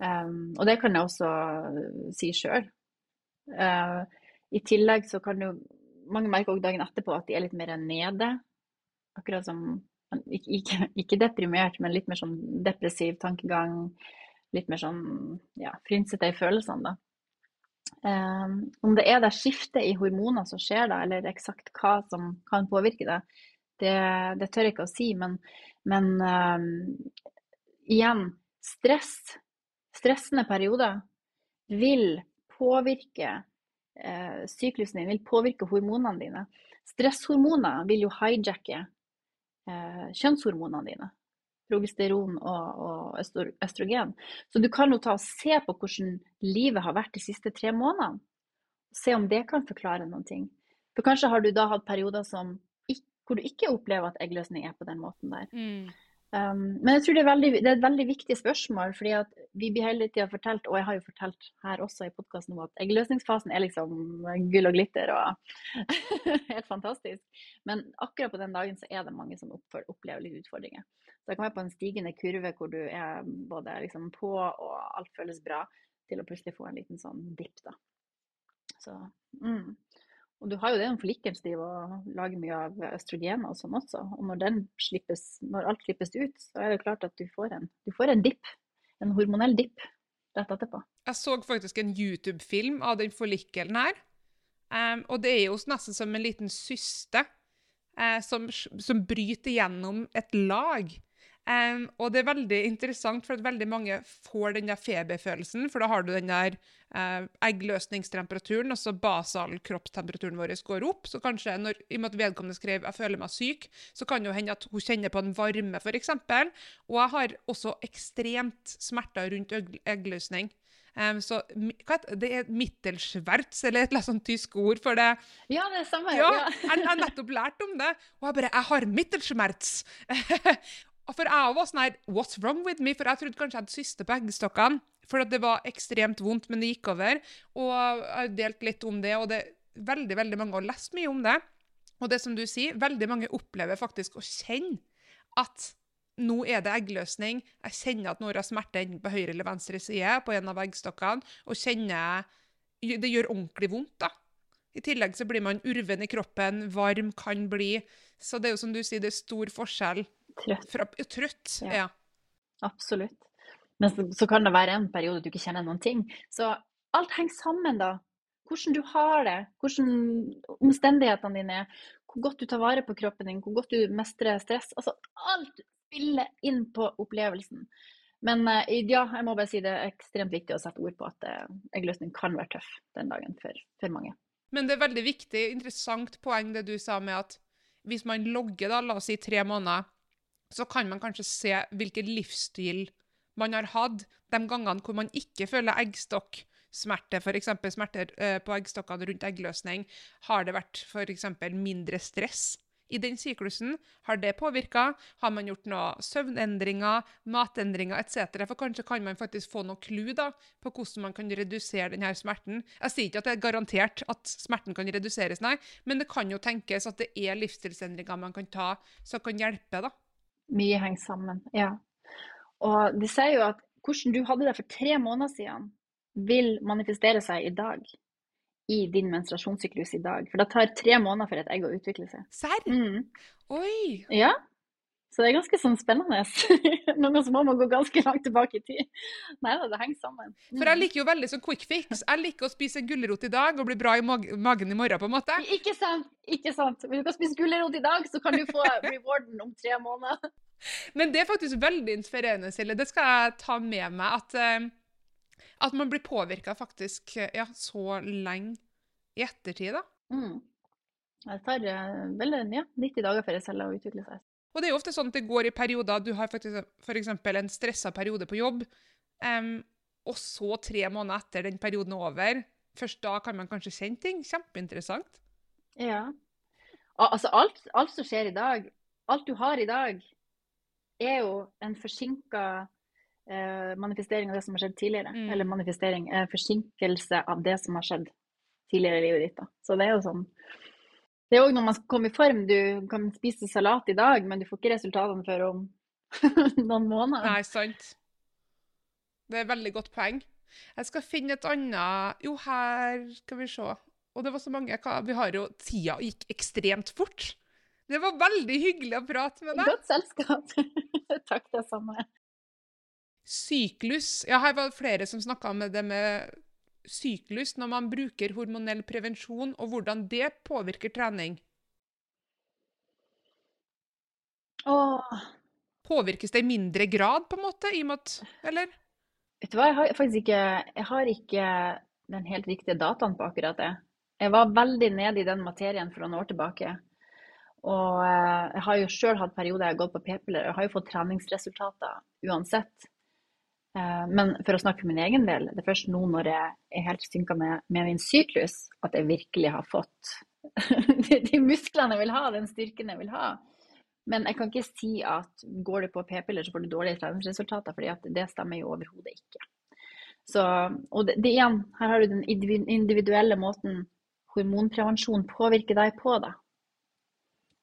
Um, og det kan jeg også uh, si sjøl. Uh, I tillegg så kan jo mange merke også dagen etterpå at de er litt mer nede. Akkurat som ikke, ikke deprimert, men litt mer sånn depressiv tankegang. Litt mer sånn ja, frynsete i følelsene, da. Um, om det er det skiftet i hormoner som skjer da, eller eksakt hva som kan påvirke det, det, det tør jeg ikke å si. Men, men um, igjen, stress, stressende perioder, vil påvirke eh, syklusen din, vil påvirke hormonene dine. Stresshormoner vil jo hijacke eh, kjønnshormonene dine. Progesteron og, og østrogen. Så du kan jo ta og se på hvordan livet har vært de siste tre månedene. Se om det kan forklare noen ting. For kanskje har du da hatt perioder som hvor du ikke opplever at eggløsning er på den måten der. Um, men jeg tror det er, veldig, det er et veldig viktig spørsmål, fordi at vi blir hele tida fortalt, og jeg har jo fortalt her også i podkasten at eggløsningsfasen er liksom gull og glitter og helt fantastisk. Men akkurat på den dagen så er det mange som opplever litt utfordringer. Så det kan være på en stigende kurve hvor du er både liksom på og alt føles bra, til å plutselig få en liten sånn dipp, da. Så, mm. Og du har jo det om follikelen driver og lager mye av østrogener og sånn også. Og når, slippes, når alt slippes ut, så er det klart at du får en, en dipp. En hormonell dipp rett etterpå. Jeg så faktisk en YouTube-film av den forlikkelen her. Um, og det er jo nesten som en liten syste uh, som, som bryter gjennom et lag. Em, og det er veldig interessant, for at veldig mange får den der feberfølelsen. For da har du den der uh, eggløsningstemperaturen, altså basalkroppstemperaturen vår går opp. Så kanskje når, i og med at vedkommende skrev 'jeg føler meg syk', så kan det hende at hun kjenner på en varme, f.eks. Og jeg har også ekstremt smerter rundt egg- eggløsning. Um, så det er mittelschwerz, eller et sånt tysk ord for det. Ja, det er samme. Ja, Ja. jeg har nettopp lært om det. Og jeg bare Jeg har mittelschmerz. Og for jeg var sånn her What's wrong with me? For jeg trodde kanskje jeg hadde syste på eggstokkene. For det var ekstremt vondt, men det gikk over. Og jeg har delt litt om det, og det er veldig, veldig mange har lest mye om det. Og det som du sier, veldig mange opplever faktisk å kjenne at nå er det eggløsning. Jeg kjenner at noen har smerte enten på høyre eller venstre side på en av eggstokkene, og kjenner Det gjør ordentlig vondt, da. I tillegg så blir man urven i kroppen, varm kan bli. Så det er jo som du sier, det er stor forskjell Trøtt. fra Trøtt. Ja. Ja. Absolutt. Men så, så kan det være en periode du ikke kjenner noen ting. Så alt henger sammen, da. Hvordan du har det, hvordan omstendighetene dine er, hvor godt du tar vare på kroppen din, hvor godt du mestrer stress. Altså alt spiller inn på opplevelsen. Men eh, ja, jeg må bare si det er ekstremt viktig å sette ord på at eh, eggløsning kan være tøff den dagen for, for mange. Men det er veldig viktig, interessant poeng det du sa med at hvis man logger, da, la oss si tre måneder, så kan man kanskje se hvilken livsstil man har hatt de gangene hvor man ikke føler eggstokksmerte, f.eks. smerter eh, på eggstokkene rundt eggløsning. Har det vært f.eks. mindre stress i den syklusen? Har det påvirka? Har man gjort noen søvnendringer, matendringer etc.? For kanskje kan man faktisk få noe clou da, på hvordan man kan redusere denne smerten. Jeg sier ikke at det er garantert at smerten kan reduseres, nei, men det kan jo tenkes at det er livsstilsendringer man kan ta som kan hjelpe. da. Mye henger sammen, ja. Og de sier jo at hvordan du hadde det for tre måneder siden, vil manifestere seg i dag. i din menstruasjonssyklus i dag. For det tar tre måneder for et egg å utvikle seg. Serr? Mm. Oi! Ja, så det er ganske sånn spennende. Noen ganger må man gå ganske langt tilbake i tid. Nei da, det henger sammen. For jeg liker jo veldig sånn quick fix. Jeg liker å spise gulrot i dag og bli bra i magen i morgen, på en måte. Ikke sant! Ikke sant. Hvis du kan spise gulrot i dag, så kan du få rewarden om tre måneder. Men det er faktisk veldig inspirerende, Silje. Det skal jeg ta med meg. At, uh, at man blir påvirka faktisk ja, så lenge i ettertid, da. Mm. Det tar veldig vel ja, 90 dager for ei celle å utvikle seg. Og det er jo ofte sånn at det går i perioder. Du har f.eks. en stressa periode på jobb, um, og så tre måneder etter den perioden er over. Først da kan man kanskje kjenne ting. Kjempeinteressant. Ja. Altså, alt, alt som skjer i dag, alt du har i dag, er jo en forsinka eh, manifestering av det som har skjedd tidligere. Mm. Eller manifestering, eh, forsinkelse av det som har skjedd tidligere i livet ditt. Da. Så det er jo sånn det er òg når man skal komme i form. Du kan spise salat i dag, men du får ikke resultatene før om noen måneder. Nei, sant. Det er et veldig godt poeng. Jeg skal finne et annet Jo, her skal vi se. Og det var så mange Vi har jo Tida gikk ekstremt fort. Det var veldig hyggelig å prate med deg. Godt selskap. Takk, det samme. Syklus. Ja, her var det flere som snakka om det med syklus når man bruker hormonell prevensjon, og hvordan det påvirker trening? Åh. Påvirkes det i mindre grad, på en måte? i måte, eller? Vet du hva, jeg har faktisk ikke, jeg har ikke den helt riktige dataen på akkurat det. Jeg var veldig nede i den materien for noen år tilbake. Og eh, jeg har jo sjøl hatt perioder jeg har gått på p-piller. Jeg har jo fått treningsresultater uansett. Eh, men for å snakke om min egen del, det er først nå når jeg er helt synka med, med, min syklus, at jeg virkelig har fått de musklene jeg vil ha, den styrken jeg vil ha. Men jeg kan ikke si at går du på p-piller, så får du dårlige treningsresultater, for det stemmer jo overhodet ikke. Så, og det, det, igjen, her har du den individuelle måten hormonprevensjon påvirker deg på, da.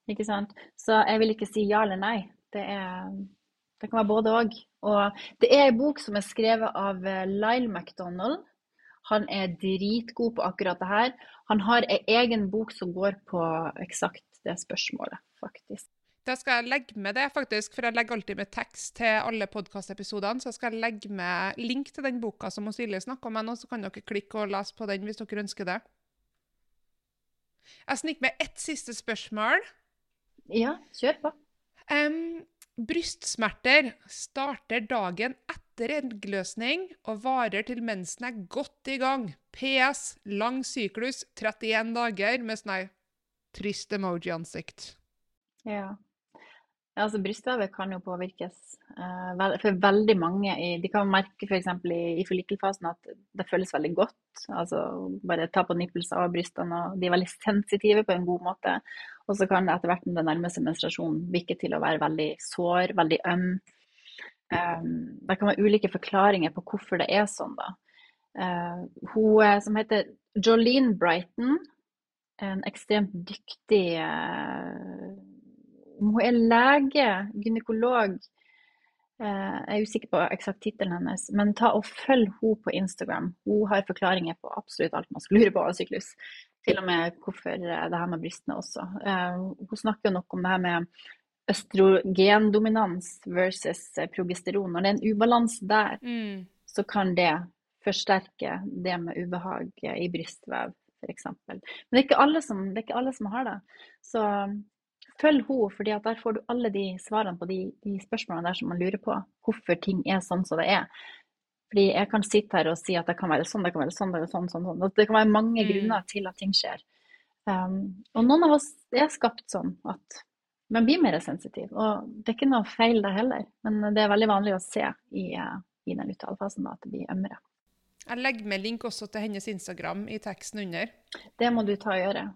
Ikke sant? Så jeg vil ikke si ja eller nei. Det, er, det kan være både òg. Og det er ei bok som er skrevet av eh, Lyle MacDonald. Han er dritgod på akkurat det her. Han har ei egen bok som går på eksakt det spørsmålet, faktisk. Da skal jeg legge med det, faktisk, for jeg legger alltid med tekst til alle podkastepisodene. Så skal jeg legge med link til den boka som Silje snakker om, så kan dere klikke og lese på den hvis dere ønsker det. Jeg sniker med ett siste spørsmål. Ja, kjør på. Um, Brystsmerter starter dagen etter eggløsning og varer til mensen er godt i gang. PS. Lang syklus, 31 dager, med sånn trist emoji-ansikt. Ja. Altså Brystvevet kan jo påvirkes. Uh, for veldig mange De kan merke f.eks. i, follikelfasen at det føles veldig godt. Altså Bare ta på nippelser av brystene, og de er veldig sensitive på en god måte. Og så kan det etter hvert når det nærmer seg menstruasjon virke til å være veldig sår, veldig øm. Um, det kan være ulike forklaringer på hvorfor det er sånn. da. Uh, hun som heter Jolene Brighton, en ekstremt dyktig uh, hun er lege, gynekolog. Eh, jeg er usikker på eksakt tittelen hennes, men ta og følg henne på Instagram. Hun har forklaringer på absolutt alt man skal lure på av syklus. Til og med hvorfor eh, det her med brystene også. Eh, hun snakker jo nok om det her med østrogendominans versus progesteron. Når det er en ubalanse der, mm. så kan det forsterke det med ubehag i brystvev, f.eks. Men det er, som, det er ikke alle som har det. Så følg henne, for der får du alle de svarene på de, de, spørsmålene der som man lurer på. Hvorfor ting er sånn som det er. Fordi jeg kan sitte her og si at det kan være sånn, det kan være sånn, det, kan være sånn, sånn, sånn. det kan være mange mm. grunner til at ting skjer. Um, og noen av oss er skapt sånn at man blir mer sensitiv. Og det er ikke noe feil det heller, men det er veldig vanlig å se i, i den uttalefasen at det blir ømmere. Jeg legger med link også til hennes Instagram i teksten under. Det må du ta og gjøre.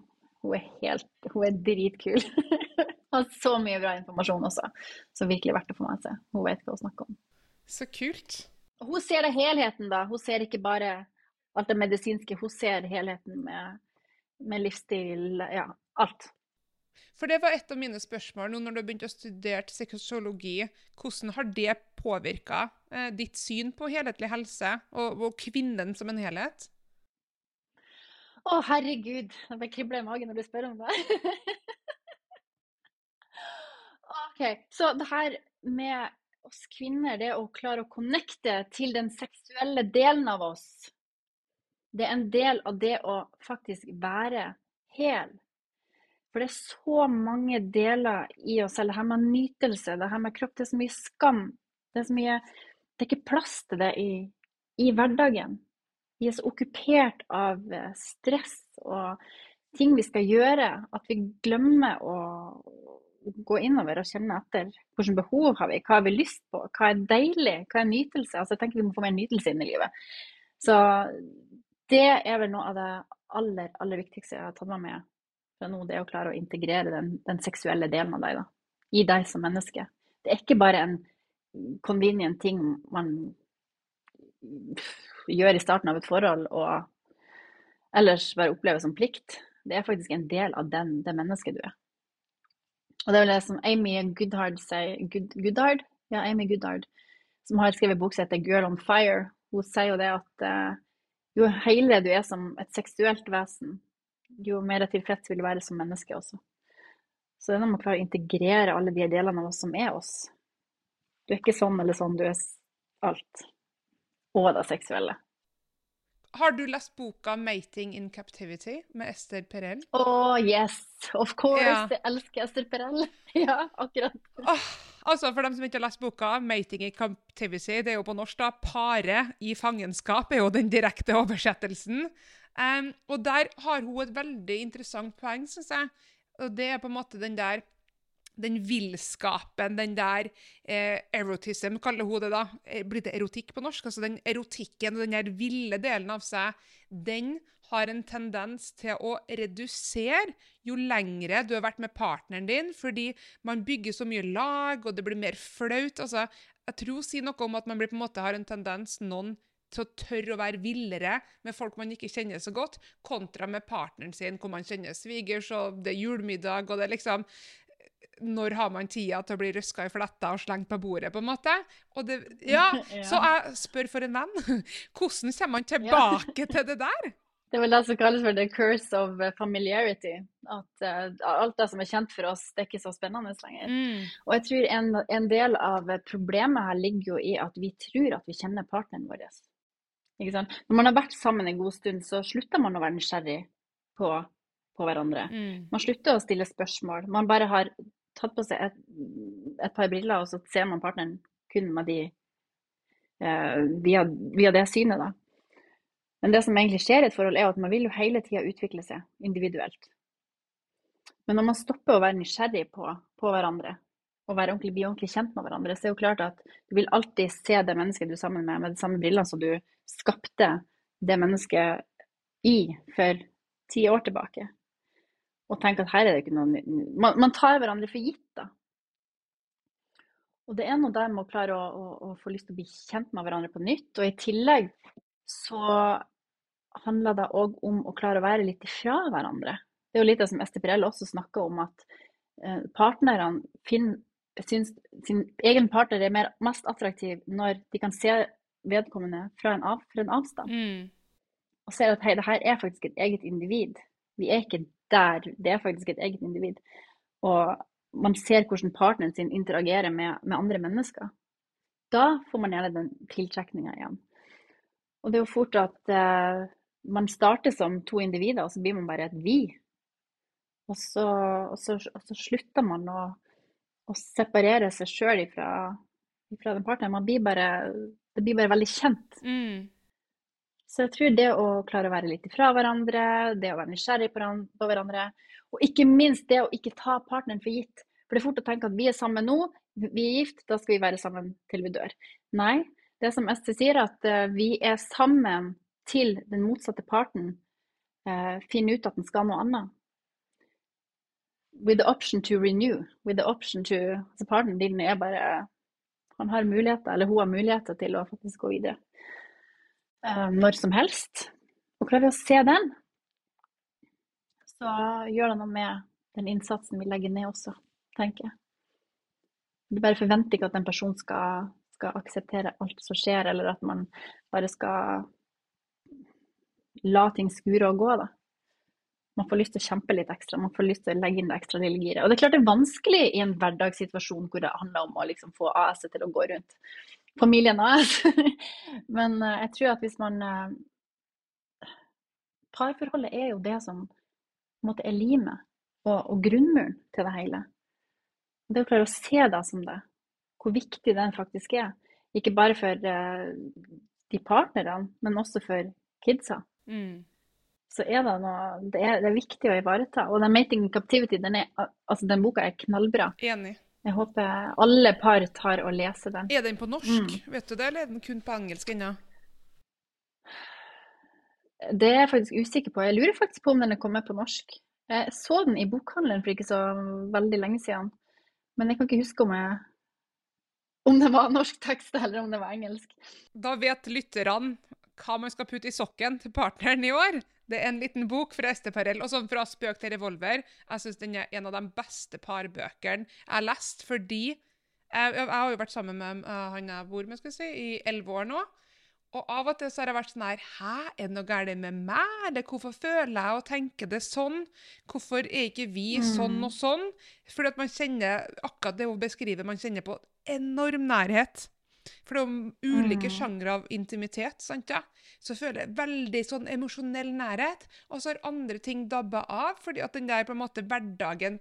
Hun er helt Hun er dritkul. Har så mye bra informasjon også, som virkelig er verdt å få med seg. Hun vet hva hun snakker om. Så kult. Hun ser det helheten, da. Hun ser ikke bare alt det medisinske, hun ser helheten med, med livsstil, ja, alt. For det var et av mine spørsmål nå når du har begynt å studere sexologi. Hvordan har det påvirka eh, ditt syn på helhetlig helse og, og kvinnen som en helhet? Å, herregud. Det bare kribler i magen når du spør om det. OK. Så det her med oss kvinner, det å klare å connecte til den seksuelle delen av oss, det er en del av det å faktisk være hel. For det er så mange deler i oss, selv. det her med nytelse, det her med kropp, det er så mye skam. Det er, så mye, det er ikke plass til det i, i hverdagen. Vi er så okkupert av eh, stress og ting vi skal gjøre, at vi glemmer å gå innover og kjenne etter hvilke behov har vi, hva har vi lyst på, hva er deilig, hva er nytelse. Altså, jeg tenker vi må få mer nytelse inn i livet. Så det er vel noe av det aller, aller viktigste jeg har tatt meg med fra nå, det er å klare å integrere den, den seksuelle delen av deg da, i deg som menneske. Det er ikke bare en convenient ting man gjør i starten av et forhold og ellers bare opplever som plikt. Det er faktisk en del av den, det mennesket du er. Og det er vel det som Amy Goodhard sier Good, Goodhard? Ja, Amy Goodhard, som har skrevet bok som heter 'Girl on Fire'. Hun sier jo det at uh, jo helere du er som et seksuelt vesen, jo mer tilfreds vil du være som menneske også. Så det er når man klarer å integrere alle de delene av oss som er oss. Du er ikke sånn eller sånn, du er alt. Og det seksuelle. Har du lest boka 'Mating in Captivity' med Ester Perel? Å, oh, yes! Of course! Ja. Jeg elsker Ester Perel. ja, akkurat. Oh, altså, For dem som ikke har lest boka, 'Mating in Captivity', det er jo på norsk, da. 'Pare i fangenskap' er jo den direkte oversettelsen. Um, og der har hun et veldig interessant poeng, syns jeg. Og det er på en måte den der den villskapen, den der eh, erotism, kaller hun det da. Eh, blir det erotikk på norsk? Altså den erotikken og den der ville delen av seg, den har en tendens til å redusere jo lengre du har vært med partneren din, fordi man bygger så mye lag, og det blir mer flaut. Altså, jeg tror hun sier noe om at man blir på en måte har en tendens, noen til å tørre å være villere med folk man ikke kjenner så godt, kontra med partneren sin, hvor man kjenner svigers, og det er julemiddag, og det er liksom når har man tida til å bli røska i fletta og slengt på bordet, på en måte? Det, ja, Så jeg spør for en venn. Hvordan kommer man tilbake til det der? Det er vel det som kalles for the curse of familiarity. At uh, alt det som er kjent for oss, det er ikke så spennende lenger. Mm. Og jeg tror en, en, del av problemet her ligger jo i at vi tror at vi kjenner partneren vår. Når man har vært sammen en god stund, så slutter man å være nysgjerrig på, på hverandre. Mm. Man slutter å stille spørsmål. Man bare har tatt på seg et, et par briller, og så ser man partneren kun med de eh, via, via, det synet. da. Men det som egentlig skjer i et forhold, er at man vil jo hele tida utvikle seg individuelt. Men når man stopper å være nysgjerrig på, på hverandre, og være ordentlig, bli ordentlig kjent med hverandre, så er det jo klart at du vil alltid se det mennesket du er sammen med, med de samme brillene som du skapte det mennesket i for ti år tilbake. Og tenker at her er det ikke noe man, man tar hverandre for gitt, da. Og det er noe der med å klare å, å, å, få lyst til å bli kjent med hverandre på nytt. Og i tillegg så handler det òg om å klare å være litt ifra hverandre. Det er jo litt det som Ester Pirell også snakker om, at eh, partnerne finner syns sin egen partner er mer, mest attraktiv når de kan se vedkommende fra en, av, fra en avstand. Mm. Og ser at hei, det her er faktisk et eget individ. Vi er ikke der. Det er faktisk et eget individ. Og man ser hvordan partneren sin interagerer med, med andre mennesker. Da får man gjerne den tiltrekninga igjen. Og det er jo fort at uh, man starter som to individer, og så blir man bare et vi. Og så, og så, og så slutter man å å separere seg sjøl fra, ifra, den partneren. Blir bare, det blir bare veldig kjent. Mm. Så jeg tror det å klare å være litt ifra hverandre, det å være nysgjerrig på hverandre, og ikke minst det å ikke ta partneren for gitt. For det er fort å tenke at vi er sammen nå, vi er gift, da skal vi være sammen til vi dør. Nei, det som Ester sier, at uh, vi er sammen til den motsatte parten uh, finner ut at den skal noe annet with the option to renew. With the option to altså Partneren din er bare Han har muligheter, eller hun har muligheter til å faktisk gå videre. Uh, når som helst. Og klarer vi å se den, så gjør det noe med den innsatsen vi legger ned også, tenker jeg. Du bare forventer ikke at en person skal, skal akseptere alt som skjer, eller at man bare skal la ting skure og gå. da. Man får lyst til å kjempe litt ekstra, man får lyst til å legge inn det ekstra lille giret. Og det er klart det er vanskelig i en hverdagssituasjon hvor det handler om å liksom få AS-et til å gå rundt. Familien AS. Men uh, jeg tror at hvis man uh, Parforholdet er jo det som måte er limet og, og grunnmuren til det hele. Det å klare å se det som det, hvor viktig den faktisk er. Ikke bare for uh, de partnerne, men også for kidsa. Mm. Så er det noe det er, det er, viktig å ivareta. Og den 'Mating in Captivity', den, er, altså, den boka er knallbra. Enig. Jeg håper alle par tar og leser den. Er den på norsk, mm. vet du det, eller er den kun på engelsk ennå? Det er jeg faktisk usikker på. Jeg lurer faktisk på om den er kommet på norsk. Jeg så den i bokhandelen for ikke så veldig lenge siden. Men jeg kan ikke huske om, jeg, om det var norsk tekst eller om det var engelsk. Da vet lytterne hva man skal putte i sokken til partneren i år. Det er en liten bok fra Esteparell. Og sånn fra spøk til revolver. Jeg syns den er en av de beste parbøkene jeg har lest, fordi jeg, jeg, har jo vært sammen med uh, han jeg bor med skal si, i elleve år nå. Og av og til så har jeg vært sånn her Hæ, er det noe galt med meg? Eller hvorfor føler jeg og tenker det sånn? Hvorfor er ikke vi sånn og sånn? Fordi at man kjenner akkurat det hun beskriver, man kjenner på enorm nærhet. For det er jo ulike mm. sjangre av intimitet. sant ja? Så føler jeg veldig sånn emosjonell nærhet. Og så har andre ting dabba av, fordi at den der på en måte hverdagen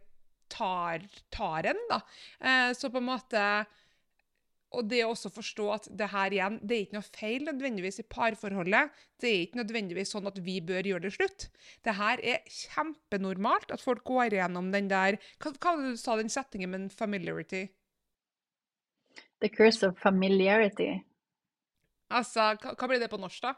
tar, tar en. da. Eh, så på en måte og det å også forstå at det her igjen, det er ikke noe feil nødvendigvis i parforholdet. Det er ikke nødvendigvis sånn at vi bør gjøre det slutt. Det her er kjempenormalt at folk går igjennom den der Hva, hva du sa den settingen med familiarity? The curse of familiarity. Altså, hva, blir det på norsk, da?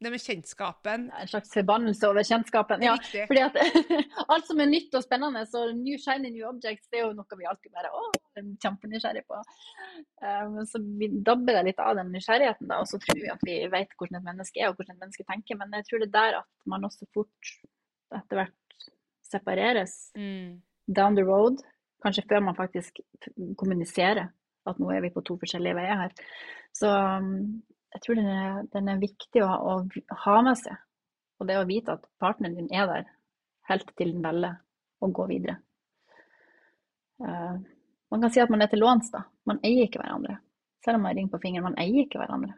Det med kjennskapen? En slags forbannelse over kjennskapen. Ja, fordi at alt som er nytt og spennende, så new shiny new objects, det er jo noe vi alltid bare å, er kjempenysgjerrig på. Um, så vi dabber det litt av den nysgjerrigheten, da, og så tror vi at vi vet hvordan et menneske er og hvordan et menneske tenker. Men jeg tror det er der at man også fort etter hvert separeres mm. down the road. Kanskje før man faktisk kommuniserer at nå er vi på to forskjellige veier her. Så um, jeg tror den er, den er viktig å, å, ha med seg. Og det å vite at partneren din er der helt til den velger å gå videre. Uh, man kan si at man er til låns, da. Man eier ikke hverandre. Selv om man ringer på fingeren, man eier ikke hverandre.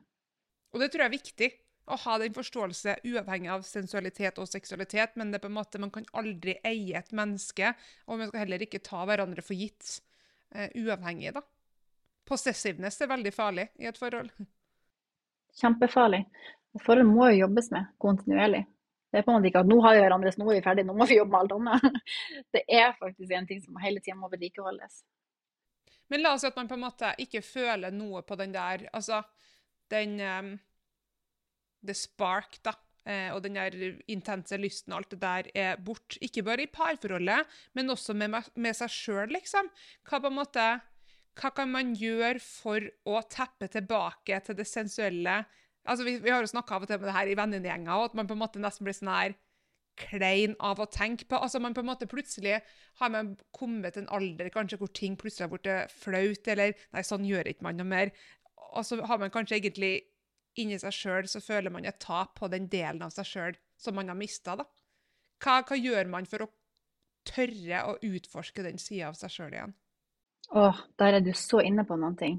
Og det tror jeg er viktig. Å ha den forståelse uavhengig av sensualitet og seksualitet, men det er på en måte, man kan aldri eie et menneske, og man skal heller ikke ta hverandre for gitt uh, uavhengig, da. Possessiveness er veldig farlig i et forhold. Kjempefarlig. Forhold må jo jobbes med kontinuerlig. Det er på en måte ikke at nå har vi hverandre, så nå er vi ferdige, nå må vi jobbe med alt annet. Det er faktisk en ting som hele tida må vedlikeholdes. Men la oss si at man på en måte ikke føler noe på den der Altså, den um, The spark, da. Eh, og den der intense lysten og alt det der er bort. Ikke bare i parforholdet, men også med, med seg sjøl, liksom. Hva på en måte hva kan man gjøre for å teppe tilbake til det sensuelle? Altså, Vi, vi har jo snakka av og til med det her i venninnegjenger, at man på en måte nesten blir sånn her klein av å tenke på. Altså, man på en måte Plutselig har man kommet til en alder kanskje hvor ting plutselig har blitt flaut, eller Nei, sånn gjør ikke man noe mer. Og så har man kanskje egentlig inni seg sjøl så føler man et tap på den delen av seg sjøl som man har mista. Hva, hva gjør man for å tørre å utforske den sida av seg sjøl igjen? Åh, der er du så inne på noen ting.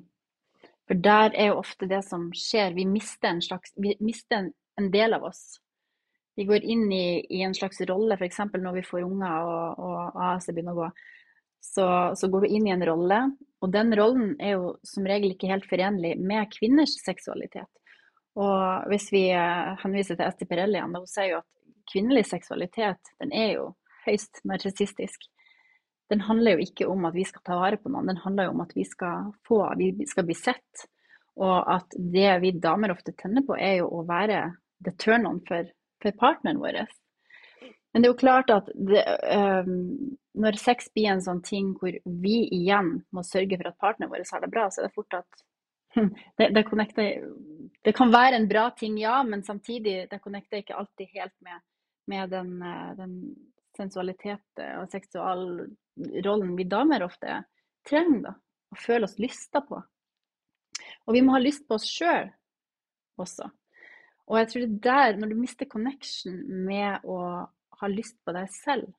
For der er jo ofte det som skjer. Vi mister en, slags, vi mister en, en del av oss. Vi går inn i, i en slags rolle, f.eks. når vi får unger og, og AS begynner å gå. Så, så, går du inn i en rolle, og den rollen er jo som regel ikke helt forenlig med kvinners seksualitet. Og hvis vi eh, henviser til Esti Perelli, hun sier jo at kvinnelig seksualitet den er jo høyst narsissistisk den handler jo ikke om at vi skal ta vare på noen, den handler jo om at vi skal få, vi skal bli sett. Og at det vi damer ofte tenner på, er jo å være the turn-on for, for, partneren vår. Men det er jo klart at det, um, når sex blir en sånn ting hvor vi igjen må sørge for at partneren vår har det bra, så er det fort at det, det, det kan være en bra ting, ja, men samtidig det connecter ikke alltid helt med, med den, eh, den sensualitet og seksualrollen vi damer ofte trenger da, Å føle oss lysta på. Og vi må ha lyst på oss sjøl også. Og jeg tror det der, når du mister connection med å ha lyst på deg selv.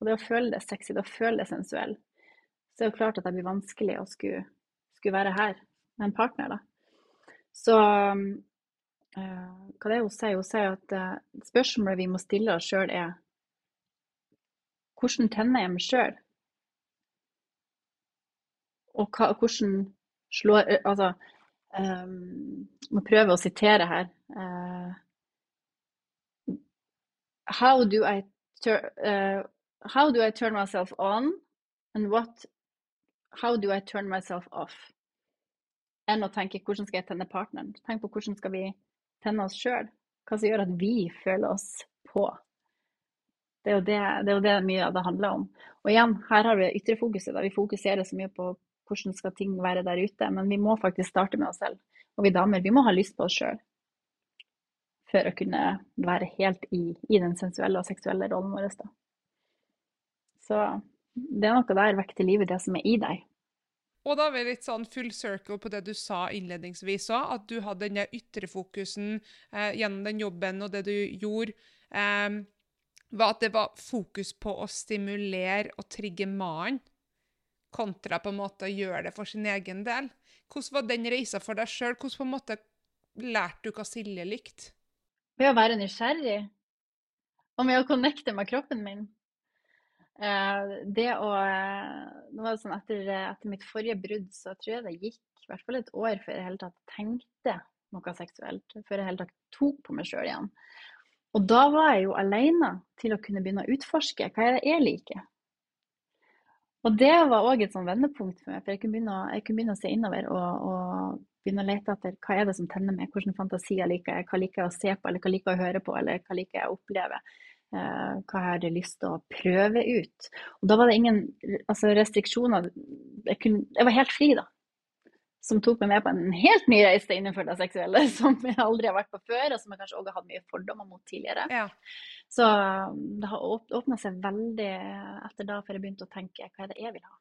Og det å føle det sexy, det å føle det sensuell. Så det er jo klart at det blir vanskelig å skulle, skulle være her med en partner, da. Så uh, hva det er hun sier? Hun sier at uh, spørsmålet vi må stille oss sjøl, er hvordan tenner jeg meg sjøl? Og hva, hvordan slår Altså, um, må prøve å sitere her. Uh, how do I uh, how do I turn myself on, and what how do I turn myself off? Enn å tenke hvordan skal jeg tenne partneren? Tenk på hvordan skal vi tenne oss sjøl? Hva som gjør at vi føler oss på? Det er det, det, er jo det mye av det handler om. Og igjen, her har vi ytre fokuset. Da. Vi fokuserer så mye på hvordan skal ting være der ute, men vi må faktisk starte med oss selv. Og vi damer, vi må ha lyst på oss sjøl for å kunne være helt i, i, den sensuelle og seksuelle rollen vår. Da. Så det er noe der vekk til livet, det som er i deg. Og da er vi litt sånn full circle på det du sa innledningsvis òg, at du hadde den ytre fokusen eh, gjennom den jobben og det du gjorde. Eh, var at det var fokus på å stimulere og trigge mannen, kontra på en måte å gjøre det for sin egen del. Hvordan var den reisa for deg sjøl? Hvordan på en måte lærte du hva Silje likte? Ved å være nysgjerrig. Og med å connecte med kroppen min. Eh, det å var det sånn etter, etter, mitt forrige brudd, så tror jeg det gikk i hvert fall et år før jeg hele tatt tenkte noe seksuelt. Før jeg hele tatt tok på meg sjøl igjen. Og da var jeg jo alene til å kunne begynne å utforske hva er det jeg liker. Og det var òg et sånn vendepunkt for meg, for jeg kunne begynne, jeg kunne begynne å se innover og, og, begynne å lete etter hva er det som tenner meg, hvilke fantasier liker jeg, hva liker jeg å se på, eller hva liker jeg å høre på, eller hva liker jeg å oppleve. Eh, hva jeg hadde lyst til å prøve ut? Og da var det ingen altså restriksjoner. Jeg, kunne, jeg var helt fri, da som tok meg med på en helt ny reise innenfor det seksuelle, som jeg aldri har vært på før, og som jeg kanskje også har hatt mye fordommer mot tidligere. Ja. Så um, det har åpna seg veldig etter da, før jeg begynte å tenke hva er det jeg vil ha.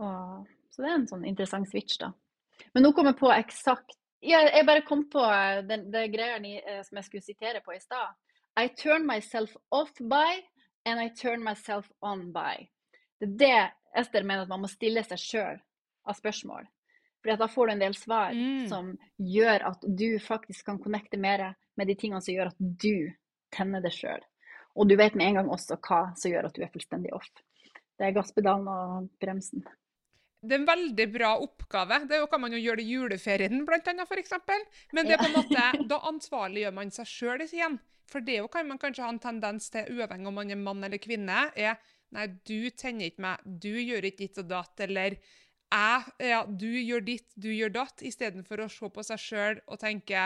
Og, så det er en sånn interessant switch, da. Men nå kom jeg på eksakt Jeg, jeg bare kom på den, det, det greia eh, som jeg skulle sitere på i stad. I turn myself off by, and I turn myself on by. Det er det Ester mener at man må stille seg sjøl av spørsmål. For da får du en del svar mm. som gjør at du faktisk kan connecte mer med de tingene som gjør at du tenner det sjøl. Og du vet med en gang også hva som gjør at du er fullstendig off. Det er gasspedalen og bremsen. Det er en veldig bra oppgave. Det kan man jo gjøre i juleferien blant annet, f.eks. Men det er på en måte, da ansvarliggjør man seg sjøl igjen. For det kan man kanskje ha en tendens til, uavhengig om man er mann eller kvinne, er Nei, du tenner ikke meg, du gjør ikke ditt og datt, eller jeg, ja, du gjør ditt, du gjør datt, istedenfor å se på seg sjøl og tenke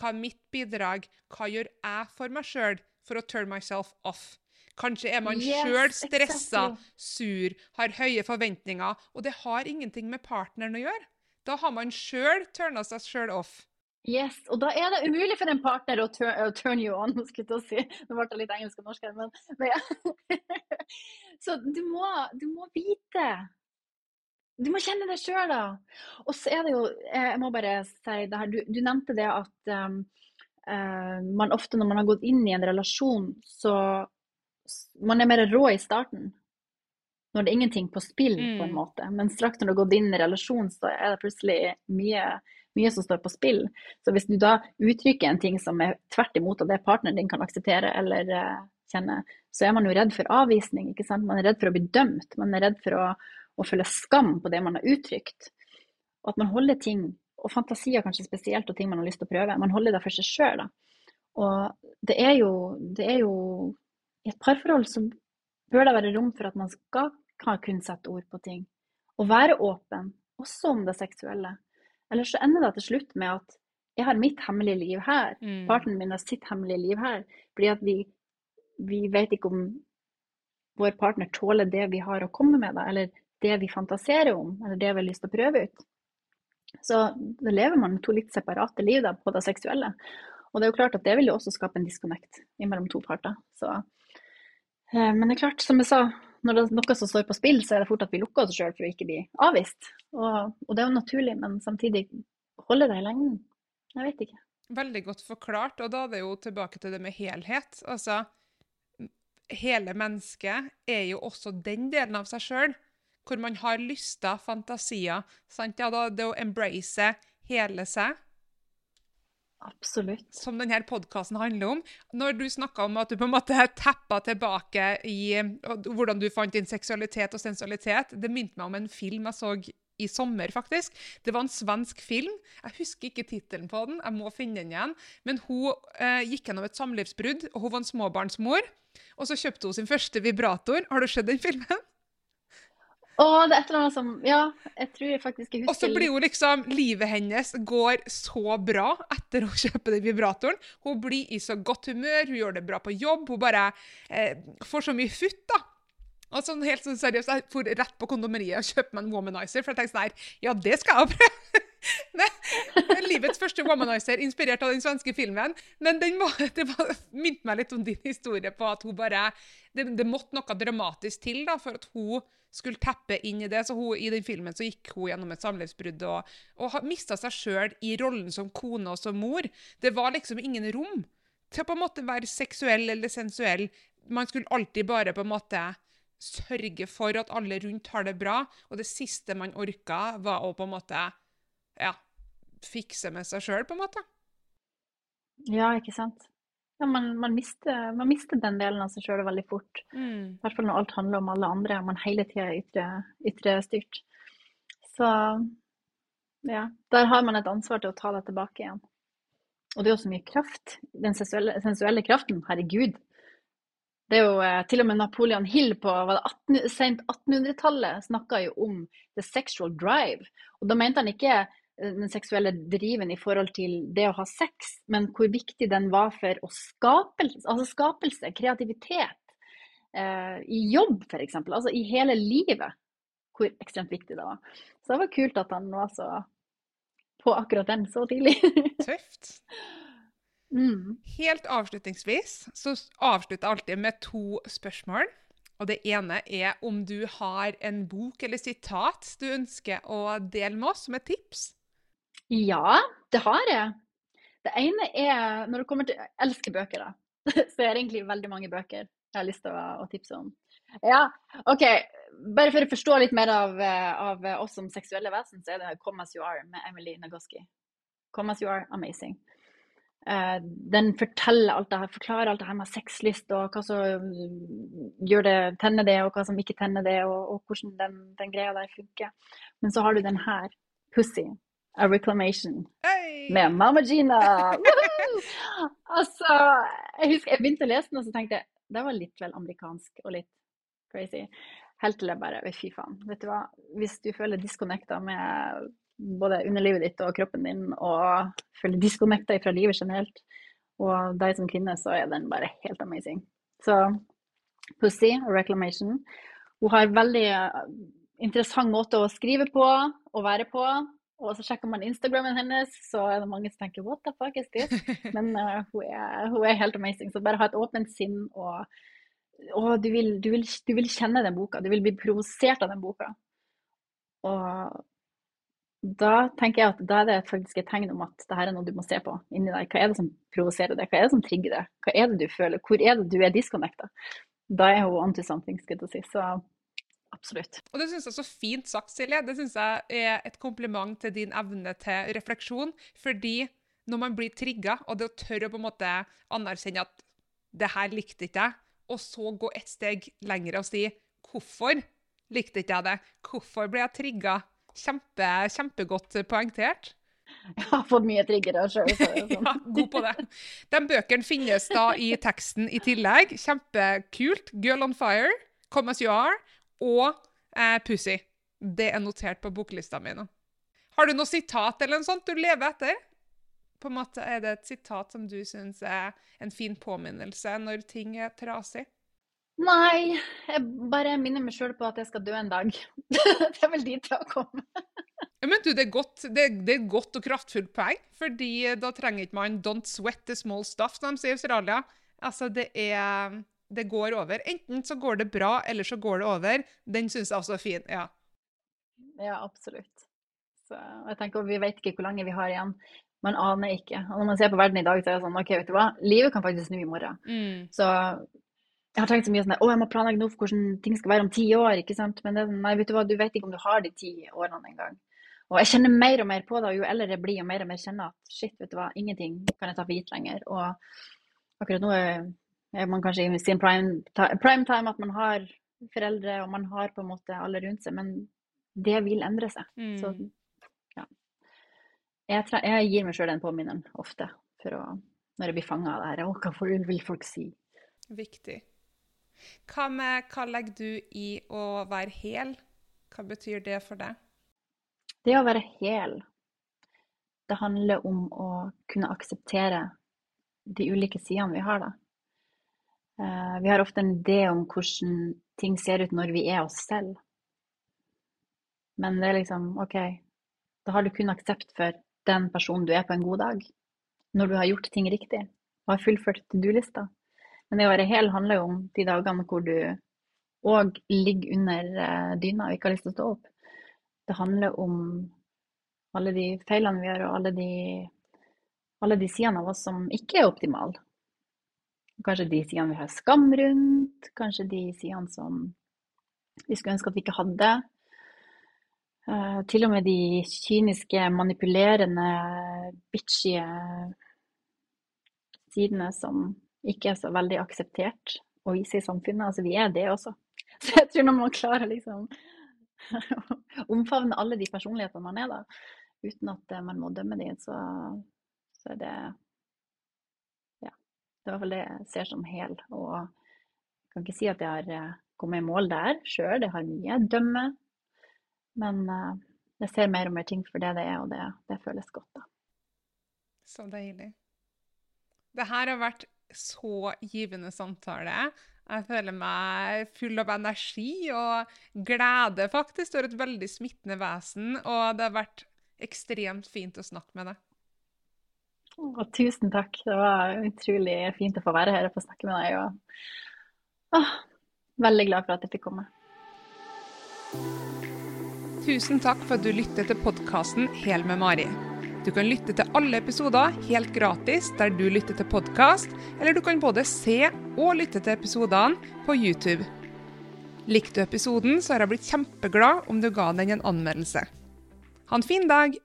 hva er mitt bidrag, hva gjør jeg for meg sjøl for å turn myself off? Kanskje er man yes, sjøl stressa, exactly. sur, har høye forventninger, og det har ingenting med partneren å gjøre. Da har man sjøl turna seg sjøl off. Yes, og da er det umulig for en partner å turn, uh, turn you on, skulle jeg si. Nå ble det litt engelsk og norsk her, men, men ja. Så du må, du må vite du må kjenne det sjøl, da. Og så er det jo Jeg må bare si det her. Du, du nevnte det at um, uh, man ofte når man har gått inn i en relasjon, så Man er mer rå i starten. Når det er ingenting på spill, mm. på en mm. måte. Men straks når du har gått inn i relasjon, så er det plutselig mye, mye som står på spill. Så hvis du da uttrykker en ting som er tvert imot av det partneren din kan akseptere eller uh, kjenne, så er man jo redd for avvisning. ikke sant? Man er redd for å bli dømt. Man er redd for å og føler skam på det man har uttrykt. Og at man holder ting, og fantasier kanskje spesielt, og ting man har lyst til å prøve, man holder det for seg sjøl. Og det er, jo, det er jo I et parforhold så bør det være rom for at man skal kunne kun sette ord på ting. Og være åpen, også om det seksuelle. Eller så ender det til slutt med at jeg har mitt hemmelige liv her, mm. partneren min har sitt hemmelige liv her. Fordi at vi, vi vet ikke om vår partner tåler det vi har å komme med, da, eller det vi fantaserer om, eller det vi har lyst til å prøve ut. Så da lever man to litt separate liv da, på det seksuelle. Og det er jo klart at det vil jo også skape en disconnect mellom to parter. Så, eh, men det er klart, som jeg sa, når det er noe som står på spill, så er det fort at vi lukker oss sjøl for å ikke bli avvist. Og, og, det er jo naturlig, men samtidig holder det i lengden. Jeg vet ikke. Veldig godt forklart. Og da er det jo tilbake til det med helhet. Altså, hele mennesket er jo også den delen av seg sjøl, hvor man har lyster, fantasier. Sant? Ja, da, det å embrace hele seg, Absolutt. som denne podkasten handler om. Når du snakka om at du på en måte teppa tilbake i hvordan du fant din seksualitet og sensualitet, det minte meg om en film jeg så i sommer, faktisk. Det var en svensk film. Jeg husker ikke tittelen på den, jeg må finne den igjen. Men hun eh, gikk gjennom et samlivsbrudd, og hun var en småbarnsmor. Og så kjøpte hun sin første vibrator. Har du sett den filmen? Å, det er et eller annet som Ja, jeg tror jeg faktisk jeg Og så blir hun liksom Livet hennes går så bra etter å kjøpe den vibratoren. Hun blir i så godt humør, hun gjør det bra på jobb, hun bare eh, får så mye futt, da. Og sånn helt sånn seriøst, Jeg for rett på kondomeriet og kjøpte meg en womanizer, for jeg tenkte sånn her Ja, det skal jeg prøve! Er livets første womanizer, inspirert av den svenske filmen. Men den var, det var, minte meg litt om din historie på at hun bare Det, det måtte noe dramatisk til da, for at hun skulle teppe inn i det. Så hun, i den filmen så gikk hun gjennom et samlivsbrudd og, og mista seg sjøl i rollen som kone og som mor. Det var liksom ingen rom til å på en måte være seksuell eller sensuell. Man skulle alltid bare på en måte sørge for at alle rundt har det bra, og det siste man orka, var å på en måte ja, fikse med seg sjøl, på en måte. Ja, ikke sant. Ja, man, man, mister, man mister den delen av seg sjøl veldig fort. I hvert fall når alt handler om alle andre, og man hele tida er ytre, ytre styrt. Så ja, der har man et ansvar til å ta det tilbake igjen. Og det er jo så mye kraft. Den sensuelle, sensuelle kraften, herregud. Det er jo eh, til og med Napoleon Hill på var det 18, sent 1800-tallet snakka jo om the sexual drive. Og da mente han ikke den seksuelle driven i forhold til det å ha sex, men hvor viktig den var for å skapelse, altså skapelse, kreativitet. Eh, I jobb, f.eks. Altså i hele livet. Hvor ekstremt viktig det var. Så det var kult at han var så på akkurat den så tidlig. Tøft. mm. Helt avslutningsvis så avslutter jeg alltid med to spørsmål. Og det ene er om du har en bok eller sitat du ønsker å dele med oss som et tips? Ja, det har jeg. Det ene er når det kommer til Jeg elsker bøker, da. Så jeg har egentlig veldig mange bøker jeg har lyst til å, å tipse om. Ja, OK. Bare for å forstå litt mer av, eh, av oss som seksuelle vesen, så er det 'Come As You Are' med Emily Nagoski. 'Come As You Are', amazing. Uh, den forteller alt det her, forklarer alt det her med sexlyst, og hva som gjør det, tenner det, og hva som ikke tenner det, og, og hvordan den, den greia der funker. Men så har du den her, 'Pussy', A Reclamation, hey! med Mamma Gina. Altså, jeg husker jeg begynte å lese den, og så tenkte jeg det var litt vel amerikansk og litt crazy. Helt til jeg bare Fy faen. Vet du hva? Hvis du føler disconnecta med både underlivet ditt og kroppen din, og føler disconnecta fra livet generelt, og deg som kvinne, så er den bare helt amazing. Så Pussy og Reclamation. Hun har veldig eh, interessant måte å skrive på og være på. Og så sjekker man Instagrammen hennes, så er det mange som tenker 'what the fuck is this?' Men uh, hun, er, hun, er, helt amazing. Så bare ha et åpent sinn, og, og du, vil, du, vil, du, vil, kjenne den boka. Du vil bli provosert av den boka. Og da tenker jeg at da er det faktisk et tegn om at det her er noe du må se på inni deg. Hva er det som provoserer deg? Hva er det som trigger deg? Hva er det du føler? Hvor er det du er disconnecta? Da er hun onto something, skulle jeg si. Så absolutt. Og det syns jeg er så fint sagt, Silje. Det syns jeg er et kompliment til din evne til refleksjon. Fordi når man blir trigga, og det å tørre å på en måte anerkjenne at det her likte ikke jeg, og så gå et steg lenger og si hvorfor likte ikke jeg det? Hvorfor ble jeg trigga? Kjempe, kjempegodt poengtert. Jeg har fått mye triggere sjøl. ja, god på det. De bøkene finnes da i teksten i tillegg. Kjempekult. 'Girl on Fire', 'Come As You Are' og eh, 'Pussy'. Det er notert på boklista mi nå. Har du noe sitat eller noe sånt du lever etter? På en måte Er det et sitat som du syns er en fin påminnelse når ting er trasig? Nei, jeg bare minner meg sjøl på at jeg skal dø en dag. det er vel dit jeg har kommet. Men du, det er, godt, det, det er godt og kraftfullt poeng, fordi da trenger ikke man 'don't sweat the small stuff', som de sier i Australia. Altså, det er Det går over. Enten så går det bra, eller så går det over. Den syns jeg også er fin. Ja. Ja, absolutt. Så jeg tenker, Vi vet ikke hvor lenge vi har igjen. Man aner ikke. Og når man ser på verden i dag, så er det sånn OK, vet du hva, livet kan faktisk snu i morgen. Mm. Så jeg har tenkt så mye sånn å, jeg må planlegge nå for hvordan ting skal være om ti år, ikke sant. Men det sånn, nei, vet du hva, du vet ikke om du har de ti årene engang. Og jeg kjenner mer og mer på det, og jo eldre jeg blir, og mer og mer kjenner at shit, vet du hva, ingenting kan jeg ta for gitt lenger. Og akkurat nå er man kanskje i sin prime, prime time at man har foreldre, og man har på en måte alle rundt seg, men det vil endre seg. Mm. Så ja. Jeg, jeg gir meg sjøl den påminneren ofte, å, når jeg blir fanga av det her. Hva vil folk si? Viktig. Hva, med, hva legger du i å være hel? Hva betyr det for deg? Det å være hel, det handler om å kunne akseptere de ulike sidene vi har, da. Eh, Vi har ofte en idé om hvordan ting ser ut når vi er oss selv. Men det er liksom OK, da har du kun aksept for den personen du er på en god dag. Når du har gjort ting riktig og har fullført to do-lista. Men det å være hel handler jo om de dagene hvor du òg ligger under eh, dyna og ikke har lyst til å stå opp. Det handler om alle de feilene vi gjør, og alle de, alle de sidene av oss som ikke er optimale. Kanskje de sidene vi har skam rundt, kanskje de sidene som vi skulle ønske at vi ikke hadde. Eh, til og med de kyniske, manipulerende, bitchy sidene som ikke er så veldig akseptert å vise i samfunnet. Altså, vi er det også. Så jeg tror når man klarer liksom omfavne alle de personlighetene man er, da, uten at eh, man må dømme dem, så, så er det. Det er i hvert fall det jeg ser som hel. Og jeg kan ikke si at jeg har eh, kommet i mål der sjøl. Det har mye dømme. Men eh, jeg ser mer og mer ting for det det er, og det, det føles godt, da. Så deilig. Det her har vært så givende samtale. Jeg føler meg full av energi og glede, faktisk. Du er et veldig smittende vesen, og det har vært ekstremt fint å snakke med deg. Å, tusen takk. Det var utrolig fint å få være her og få snakke med deg. Og, åh, veldig glad for at jeg fikk komme. Tusen takk for at du lytter til podkasten Hel med Mari. Du kan lytte til alle episoder helt gratis der du lytter til podkast, eller du kan både se og lytte til episodene på YouTube. Likte du episoden, så har jeg blitt kjempeglad om du ga den en anmeldelse. Ha en fin dag!